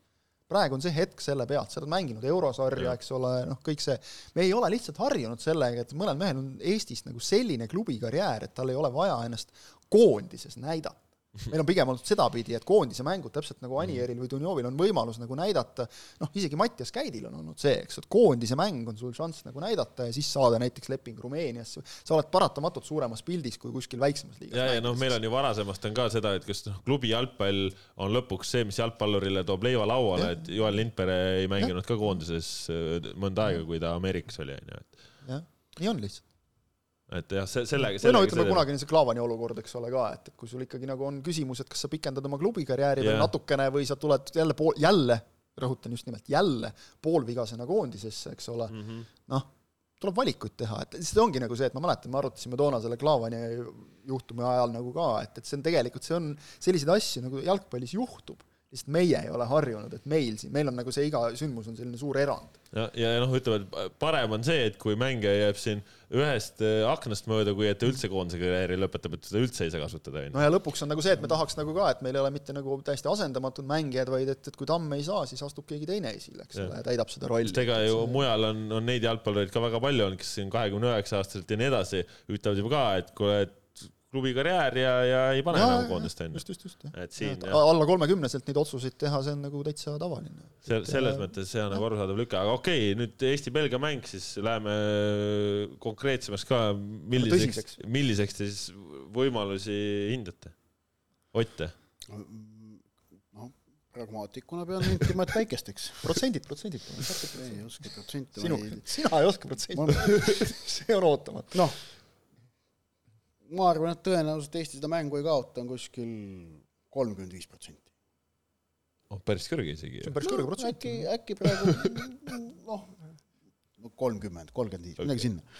Praegu on see hetk selle pealt, sa oled mänginud eurosarja, eks ole, noh, kõik see, me ei ole lihtsalt harjunud sellega, et mõnel mehel on Eestis nagu selline klubikarjäär, et tal ei ole vaja ennast koondises näidata. meil on pigem olnud sedapidi, et koondise mängud, täpselt nagu Anieril või Dunjovil on võimalus nagu näidata, noh, isegi Mattias Käidil on olnud see, eks, et koondise mäng on sul šanss nagu näidata ja siis saada näiteks leping Rumeeniasse, sa oled paratamatult suuremas pildis kui kuskil väiksemas liigas ja, ja noh, meil on ju varasemast on ka seda, et kas noh, klubi jalgpall on lõpuks see, mis jalgpallurile toob leiva lauale, et Joel Lindpere ei mänginud ka koondises äh, mõnda aega, kui ta Ameerikas oli, onju, et jah, nii on lihtsalt. Et jah, see sellega, või no sellega ütleme, kunagine see Klaavani olukord, eks ole ka, et, kui sul ikkagi nagu on küsimus, et kas sa pikendad oma klubikarjääri veel Jah. natukene või sa tuled jälle pool, jälle, rõhutan just nimelt jälle poolvigasena koondisesse, eks ole mm -hmm., noh, tuleb valikuid teha, et see ongi nagu see, et ma mäletan, me arutasime toona selle Klaavani juhtumi ajal nagu ka, et, et see on tegelikult, see on selliseid asju nagu jalgpallis juhtub, lihtsalt meie ei ole harjunud, et meil siin, meil on nagu see iga sündmus on selline suur erand. ja, ja noh, ütleme, et parem on see, et kui mängija jääb siin ühest äh, aknast mööda, kui et ta üldse koondise karjääri lõpetab, et seda üldse ei saa kasutada, no ja lõpuks on nagu see, et me tahaks nagu ka, et meil ei ole mitte nagu täiesti asendamatud mängijad, vaid et, et kui Tamm ei saa, siis astub keegi teine esile, eks ole, täidab seda rolli. ega ju mujal on, on neid jalgpallureid ka väga palju olnud, kes siin kahekümne üheksa aastaselt ja nii edasi ütlevad juba ka, et kuule, et klubi karjäär ja, ja ei pane Jaa, enam koondist onju. just, just, just, et siin jah, alla kolmekümneselt neid otsuseid teha, see on nagu täitsa tavaline. sel-, selles mõttes see on nagu arusaadav lüke, aga okei okay,, nüüd Eesti-Belgia mäng, siis läheme konkreetsemaks ka, milliseks milliseks te siis võimalusi hindate? Ott, noh, pragmaatikuna pean nentima, et väikesteks. protsendid, protsendid. ei oska protsente. sina ei oska protsenti. see on ootamatu. noh, ma arvan, et tõenäoliselt Eesti seda mängu ei kaota, on kuskil kolmkümmend viis protsenti. oh, päris kõrge isegi. see on päris kõrge protsent. äkki, äkki praegu noh, kolmkümmend, kolmkümmend viis, midagi sinna.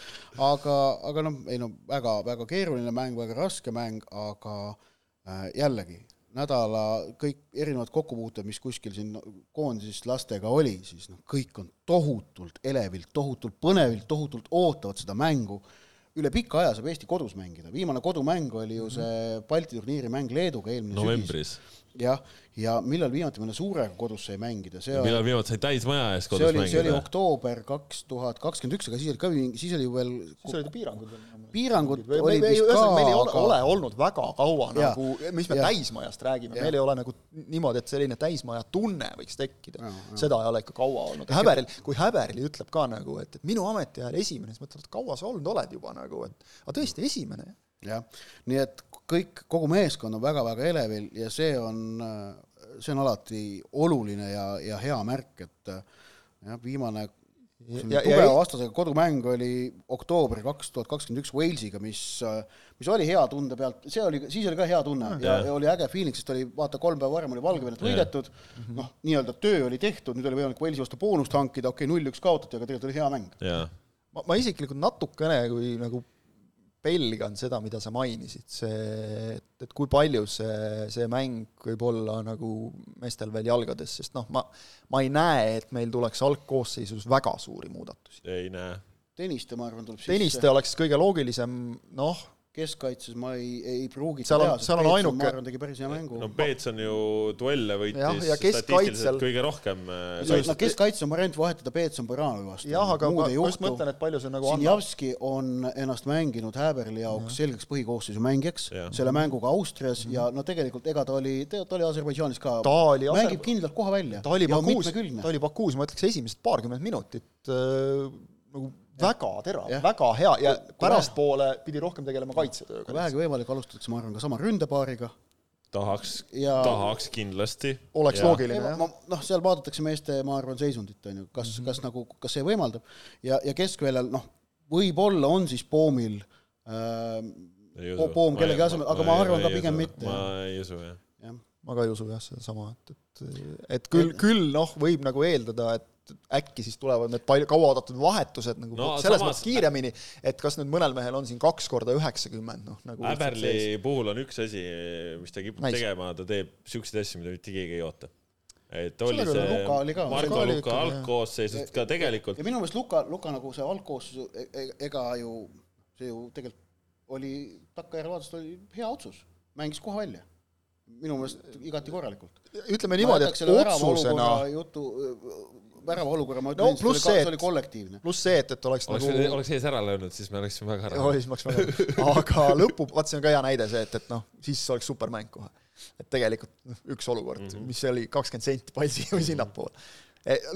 aga, aga noh, ei no väga, väga keeruline mäng, väga raske mäng, aga äh, jällegi nädala kõik erinevad kokkupuuted, mis kuskil siin koondises lastega oli, siis noh, kõik on tohutult elevilt, tohutult põnevilt, tohutult ootavad seda mängu. Üle pika aja saab Eesti kodus mängida, viimane kodumäng oli ju see Balti turniiri mäng Leeduga eelmine novembris. Jah, ja millal viimati mõne suurega kodus sai mängida, see millal viimati sai täismaja ees kodus see oli, mängida? see oli oktoober kaks tuhat kakskümmend üks, aga siis oli ka mingi, siis oli ju veel siis olid piirangud veel. piirangud või, olid või, vist ka, meil ei ole, aga ole olnud väga kaua Ja. nagu, mis me Ja. täismajast räägime, meil ei ole nagu niimoodi, et selline täismaja tunne võiks tekkida. Seda ei ole ikka kaua olnud. Häberil, kui Häberil ütleb ka nagu, et, et minu ametiajal esimene, siis mõtled, et kaua sa olnud oled juba nagu, et aga tõesti, esimene, jah, nii et kõik, kogu meeskond on väga-väga elevil ja see on, see on alati oluline ja, ja hea märk, et jah, viimane Ja- ja, ja- tugeva ja- vastasega kodumäng oli oktoober kaks tuhat kakskümmend üks Walesiga, mis, mis oli hea tunde pealt, see oli, siis oli ka hea tunne ja, Jah. ja oli äge feeling, sest oli vaata kolm päeva varem oli Valgevenet võidetud, noh, nii-öelda töö oli tehtud, nüüd oli võimalik Walesi vastu boonust hankida, okei okay,, null-üks kaotati, aga tegelikult oli hea mäng. ma, ma isiklikult natukene kui nagu pelgan seda, mida sa mainisid, see, et, et kui palju see, see mäng võib olla nagu meestel veel jalgades, sest noh, ma, ma ei näe, et meil tuleks algkoosseisus väga suuri muudatusi. ei näe. Tõniste, ma arvan, tuleb sisse. Tõniste oleks kõige loogilisem, noh, keskkaitses ma ei, ei pruugi Seal on- seal on ainuke- ma arvan, tegi päris hea mängu no Peets on ju duelle võitis ja statistiliselt kõige rohkem äh, no, keskkaitses on variant vahetada Peetson Baranovi vastu. jah, aga ma muud ma just mõtlen, et palju see nagu annab. Sinjavski on ennast mänginud Häberli jaoks selgeks põhikoosseisu mängijaks Jah. selle mänguga Austrias Mhm. ja no tegelikult ega ta oli, ta oli Aserbaidžaanis ka, Ta oli Aser- mängib kindlalt koha välja. ta oli ja on Bakuus, ta oli Bakuus, ma ütleks, esimesed paarkümmend minutit äh, nagu väga terav, väga hea ja pärastpoole pidi rohkem tegelema kaitsetööga. vähegi võimalik, alustatakse, ma arvan, ka sama ründepaariga. tahaks Ja- tahaks kindlasti. oleks loogiline, ei, jah. ma, noh, seal vaadatakse meeste, ma arvan, seisundit, on ju, kas mm, -hmm. kas nagu, kas see võimaldab ja, ja keskväljal, noh, võib-olla on siis Poomil äh, Po- Poom kellegi asemel, aga ma arvan ka pigem mitte. ma ei usu, jah. jah, ma ka ei usu jah, sedasama, et, et et küll, küll noh, võib nagu eeldada, et äkki siis tulevad need palju, kauaoodatud vahetused nagu No selles samas- mõttes kiiremini, et kas nüüd mõnel mehel on siin kaks korda üheksakümmend, noh nagu Äberli puhul on üks asi, mis ta kipub Nice. tegema, ta teeb siukseid asju, mida mitte keegi ei oota. et oli Sellega see Luka oli ka. Marko Luka Luka algkoosseisust ka tegelikult ja minu meelest Luka, Luka nagu see algkoosseis, ega ju, see ju tegelikult oli, takkajärele vaadates oli hea otsus, mängis koha välja. minu meelest igati korralikult. ütleme niimoodi, et otsusena jutu, värava olukorra ma ütlen no,, see, see, see oli kollektiivne. pluss see, et, et oleks, oleks nagu oleks ees ära löönud, siis me oleksime väga ära siis ma oleks väga, aga lõpu, vaat see on ka hea näide see, et, et noh, siis oleks supermäng kohe. et tegelikult noh, üks olukord mm, -hmm. mis oli kakskümmend senti palsi või sinnapoole.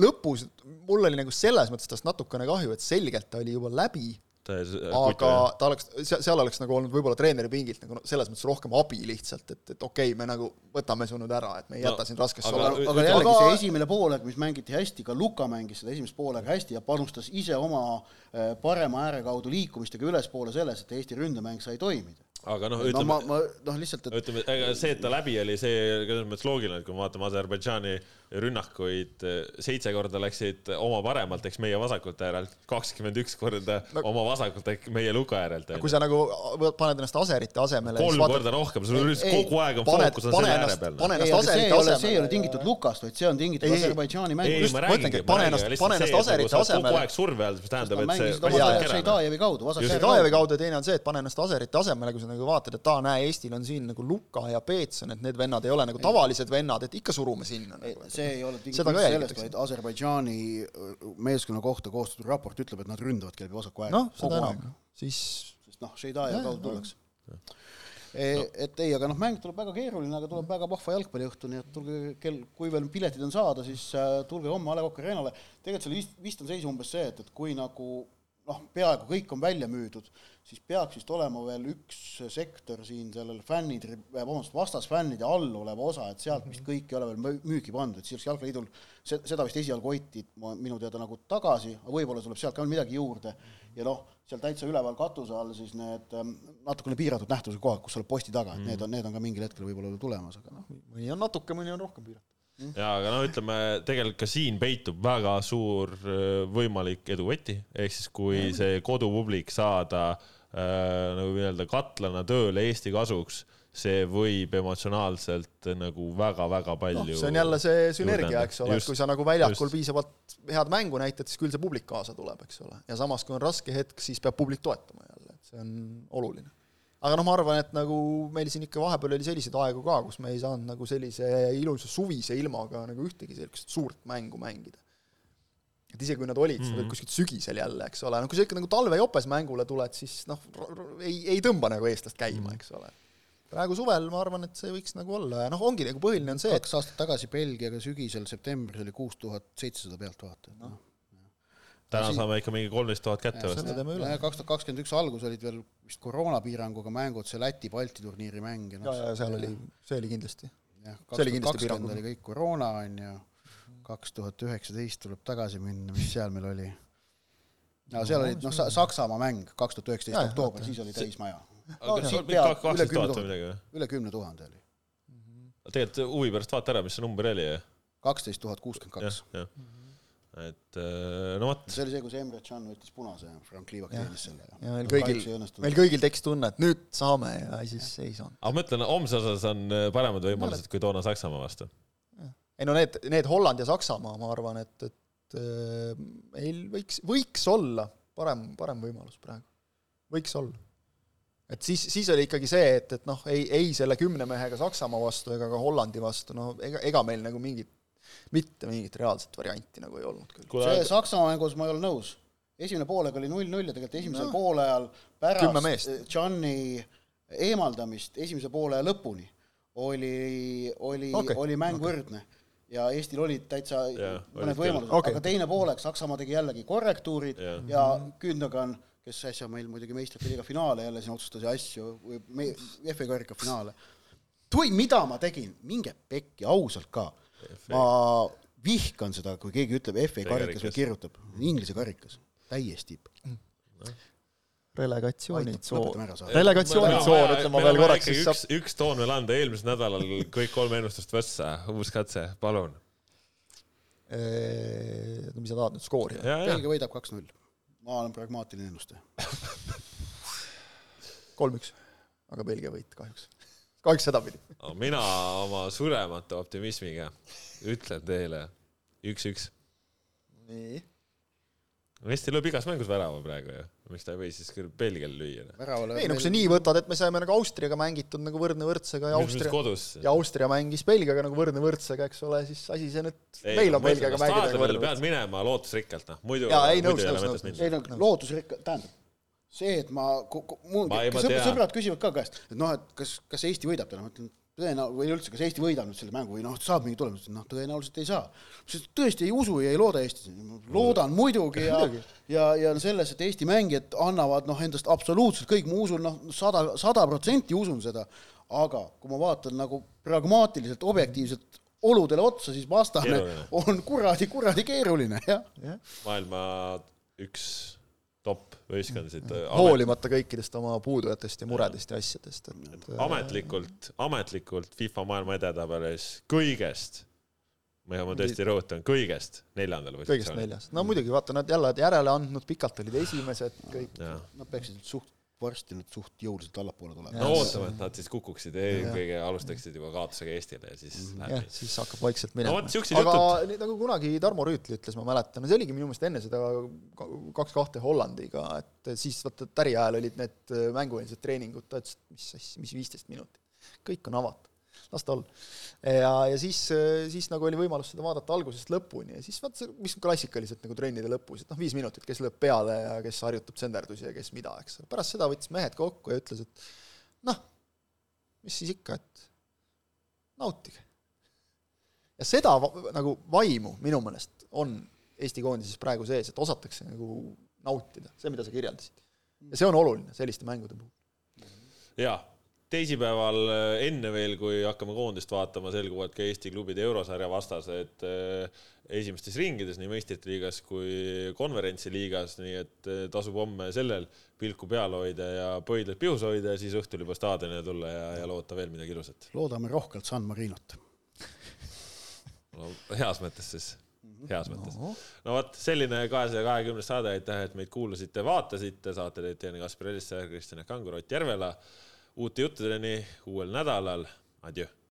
lõpus mul oli nagu selles mõttes tast natukene kahju, et selgelt ta oli juba läbi aga ta oleks, seal, oleks nagu olnud võib-olla treeneri pingilt nagu no, selles mõttes rohkem abi lihtsalt, et, et okei okay,, me nagu võtame su nüüd ära, et me ei No, jäta sind raskesse aga- olukorda. aga jällegi aga- see esimene poolaeg, mis mängiti hästi, ka Luka mängis seda esimest poolega hästi ja panustas ise oma äh, parema ääre kaudu liikumistega ülespoole selles, et Eesti ründemäng sai toimida. Aga noh, no ütleme ma, ma noh, lihtsalt, et ütleme, ega see, et ta läbi oli, see selles mõttes loogiline, et kui me vaatame Aserbaidžaani rünnakuid, seitse korda läksid oma paremalt, eks meie vasakult äärelt, kakskümmend üks korda No- oma vasakult ehk meie luka äärelt. kui sa nagu võt- paned ennast aserite asemele kolm korda rohkem, sul Ei, üldse kogu aeg on paned- fookus on pane selle ääre peal. pane ei, ennast aga see ei aserite ole, see ei asemele ole tingitud Lukast, vaid see on tingitud. Aserbaidžaani mängust. ma ma mõtlengi, ma pane ennast- pane ennast see, et aserite asemele. kogu aeg surve all, mis tähendab, et see Seidajevi kaudu, just Seidajevi kaudu ja teine on see, et pane ennast aserite asemele, kui sa nagu vaatad, et aa, näe, Eestil on siin nagu Luka ja Peetson, et need vennad ei ole nagu tavalised vennad, et ikka surume sinna nagu. see ei ole ka sellest, vaid Aserbaidžaani meeskonna kohta koostatud raport ütleb, et nad ründavadki läbi vasaku ääre noh, seda enam, siis sest noh, Jah, kaudu tullakse. et ei, aga noh, mäng tuleb väga keeruline, aga tuleb väga vahva jalgpalliõhtu, nii et tulge kell, kui veel piletid on saada, siis äh, tulge homme A Le Coq Arena'le. tegelikult seal vist, vist on seis umbes see, et, et kui nagu noh, peaaegu kõik on välja müüdud, siis peaks vist olema veel üks sektor siin sellel fännide, vabandust, vastasfännide all oleva osa, et sealt vist kõik ei ole veel müügi pandud, siis Jalgaliidul seda vist esialgu hoiti minu teada nagu tagasi, aga võib-olla tuleb sealt ka midagi juurde ja noh, seal täitsa üleval katuse all siis need ähm, natukene piiratud nähtavuse kohad, kus sa oled posti taga, et mm. need on, need on ka mingil hetkel võib-olla tulemas, aga noh. mõni on natuke, mõni on rohkem piiratud mm.. jaa, aga no ütleme, tegelikult ka siin peitub väga suur äh, võimalik eduvõti, ehk siis kui mm. see kodupublik saada äh, nagu nii-öelda katlana tööle Eesti kasuks see võib emotsionaalselt nagu väga-väga palju no, see on jälle see sünergia, eks ole, et kui sa nagu väljakul just. piisavalt head mängu näitad, siis küll see publik kaasa tuleb, eks ole. ja samas, kui on raske hetk, siis peab publik toetama jälle, et see on oluline. Aga noh, ma arvan, et nagu meil siin ikka vahepeal oli selliseid aegu ka, kus me ei saanud nagu sellise ilusa suvise ilmaga nagu ühtegi sellist suurt mängu mängida. Et isegi kui nad olid mm. -hmm. kuskilt sügisel jälle, eks ole, no kui sa ikka nagu talvejopes mängule tuled, siis noh, ei, ei tõmba nagu eestlast käima mm, eks ole. Praegu suvel ma arvan, et see võiks nagu olla ja noh, ongi nagu põhiline on see, kaks et... aastat tagasi Belgiaga sügisel septembris oli kuus tuhat seitsesada pealtvaatajat no.. Täna siin... saame ikka mingi kolmteist tuhat kätte vist. kaks tuhat kakskümmend üks algus olid veel vist koroonapiiranguga mängud, see Läti-Balti turniiri mäng ja noh. ja, ja seal oli, see oli kindlasti. jah, kaks tuhat kakskümmend oli kõik koroona on ju, kaks tuhat üheksateist tuleb tagasi minna, mis seal meil oli? no seal olid noh, Saksamaa mäng kaks tuhat üheksateist oktoober, siis oli täismaja aga kas oli kaksteist tuhat või midagi või? üle kümne tuhande oli. tegelikult huvi pärast vaata ära, mis see number oli. kaksteist tuhat kuuskümmend kaks. Et äh, no vot. see oli see, kus Emre Can võttis punase ja Frank Liivak teenis selle. ja meil kõigil, meil kõigil tekkis tunne, et nüüd saame ja siis ei saanud. aga ma ütlen, homse osas on äh, paremad võimalused kui toona Saksamaa vastu. ei no need, need Holland ja Saksamaa, ma arvan, et, et äh, meil võiks, võiks olla parem, parem võimalus praegu. võiks olla et siis, siis oli ikkagi see, et, et noh, ei, ei selle kümne mehega Saksamaa vastu ega ka Hollandi vastu, no ega, ega meil nagu mingit, mitte mingit reaalset varianti nagu ei olnud küll. see Saksamaa mängus ma ei ole nõus. esimene poolega oli null-null ja tegelikult esimesel no. poolajal pärast Gianni eemaldamist esimese poole lõpuni oli, oli okay., oli mäng okay. võrdne ja Eestil olid täitsa yeah, mõned võimalused okay., aga teine poolek Saksamaa tegi jällegi korrektuurid yeah. ja Gündogan kes äsja meil muidugi meistrite liiga finaale jälle siin otsustas ja asju, või FA karika finaale. tui, mida ma tegin, minge pekki, ausalt ka. Ma vihkan seda, kui keegi ütleb FA karikas või kirjutab. Inglise karikas, täiesti no. Relegatsioonitsoon. relegatsioonitsoon, ütlen ma veel korraks, siis saab. üks, üks toon veel anda, eelmisel nädalal kõik kolm ennustust võssa, uus katse, palun. mis sa tahad nüüd, skoori? Belgia võidab kaks-null. Ma olen pragmaatiline ennustaja. Kolm-üks, aga Belgia võit kahjuks. Kahjuks sedapidi no,. mina oma surematu optimismiga ütlen teile üks-üks. nii Eesti lööb igas mängus värava praegu ju, miks ta ei või siis küll Belgial lüüa? ei no kui sa nii võtad, et me saime nagu Austriaga mängitud nagu võrdne võrdsega ja Austria ja Austria mängis Belgiaga nagu võrdne võrdsega, eks ole, siis asi see nüüd, meil on Belgiaga mängida nagu võrdne pead minema lootusrikkalt, noh, muidu jaa, ei nõus, nõus, nõus. ei no lootusrikkalt, tähendab, see, et ma, mul sõbrad küsivad ka käest, et noh, et kas, kas Eesti võidab täna, ma ütlen, tõenäoliselt, või üldse, kas Eesti võidab nüüd selle mängu või noh, saab mingi tulemuse, noh, tõenäoliselt ei saa. sest tõesti ei usu ja ei looda Eestis, loodan muidugi ja, ja, ja selles, et Eesti mängijad annavad noh, endast absoluutselt kõik, ma usun noh, sada, sada protsenti usun seda, aga kui ma vaatan nagu pragmaatiliselt, objektiivselt oludele otsa, siis vastane keeruline. on kuradi, kuradi keeruline, jah. Ja.. maailma üks top võistkondasid. Mm. hoolimata kõikidest oma puudujatest ja muredest ja asjadest, et ametlikult, ametlikult FIFA maailma edetabelis kõigest, ma ma tõesti rõhutan, kõigest neljandal positsioonil. kõigest neljas, no muidugi, vaata, nad jälle järele andnud, pikalt olid esimesed, kõik. Nad peaksid suht varsti nüüd suht jõuliselt allapoole tulema. no ootame, et nad siis kukuksid eelkõige alustaksid juba kaotusega Eestile ja siis mm -hmm. läheb. jah, siis hakkab vaikselt minema no,. aga jutud. nagu kunagi Tarmo Rüütli ütles, ma mäletan, see oligi minu meelest enne seda kaks kahte Hollandiga, et siis vaata Täri ajal olid need mängueelsed treeningud, ta ütles, et mis asja, mis viisteist minutit, kõik on avatud las ta olla. ja, ja siis, siis nagu oli võimalus seda vaadata algusest lõpuni ja siis vaat see, mis klassikaliselt nagu trennide lõpus, et noh, viis minutit, kes lööb peale ja kes harjutab tsenderdusi ja kes mida, eks. pärast seda võttis mehed kokku ja ütles, et noh, mis siis ikka, et nautige. ja seda nagu vaimu minu meelest on Eesti koondises praegu sees, et osatakse nagu nautida, see, mida sa kirjeldasid. ja see on oluline selliste mängude puhul. jaa, teisipäeval äh, enne veel, kui hakkame koondist vaatama, selguvad ka Eesti klubide eurosarja vastased äh, esimestes ringides nii meistrite liigas kui konverentsiliigas, nii et äh, tasub homme sellel pilku peal hoida ja pöidlad pihus hoida ja siis õhtul juba staadionile tulla ja, ja loota veel midagi ilusat. loodame rohkelt San Marinot. No heas mõttes siis, heas mõttes. No.. no vot, selline kahesaja kahekümnes saade, aitäh, et meid kuulasite, vaatasite, saate teid Jaan Kaspar Elissaar, Kristjan Kangur, Ott Järvela. Uute juttudeni uuel nädalal, adjöö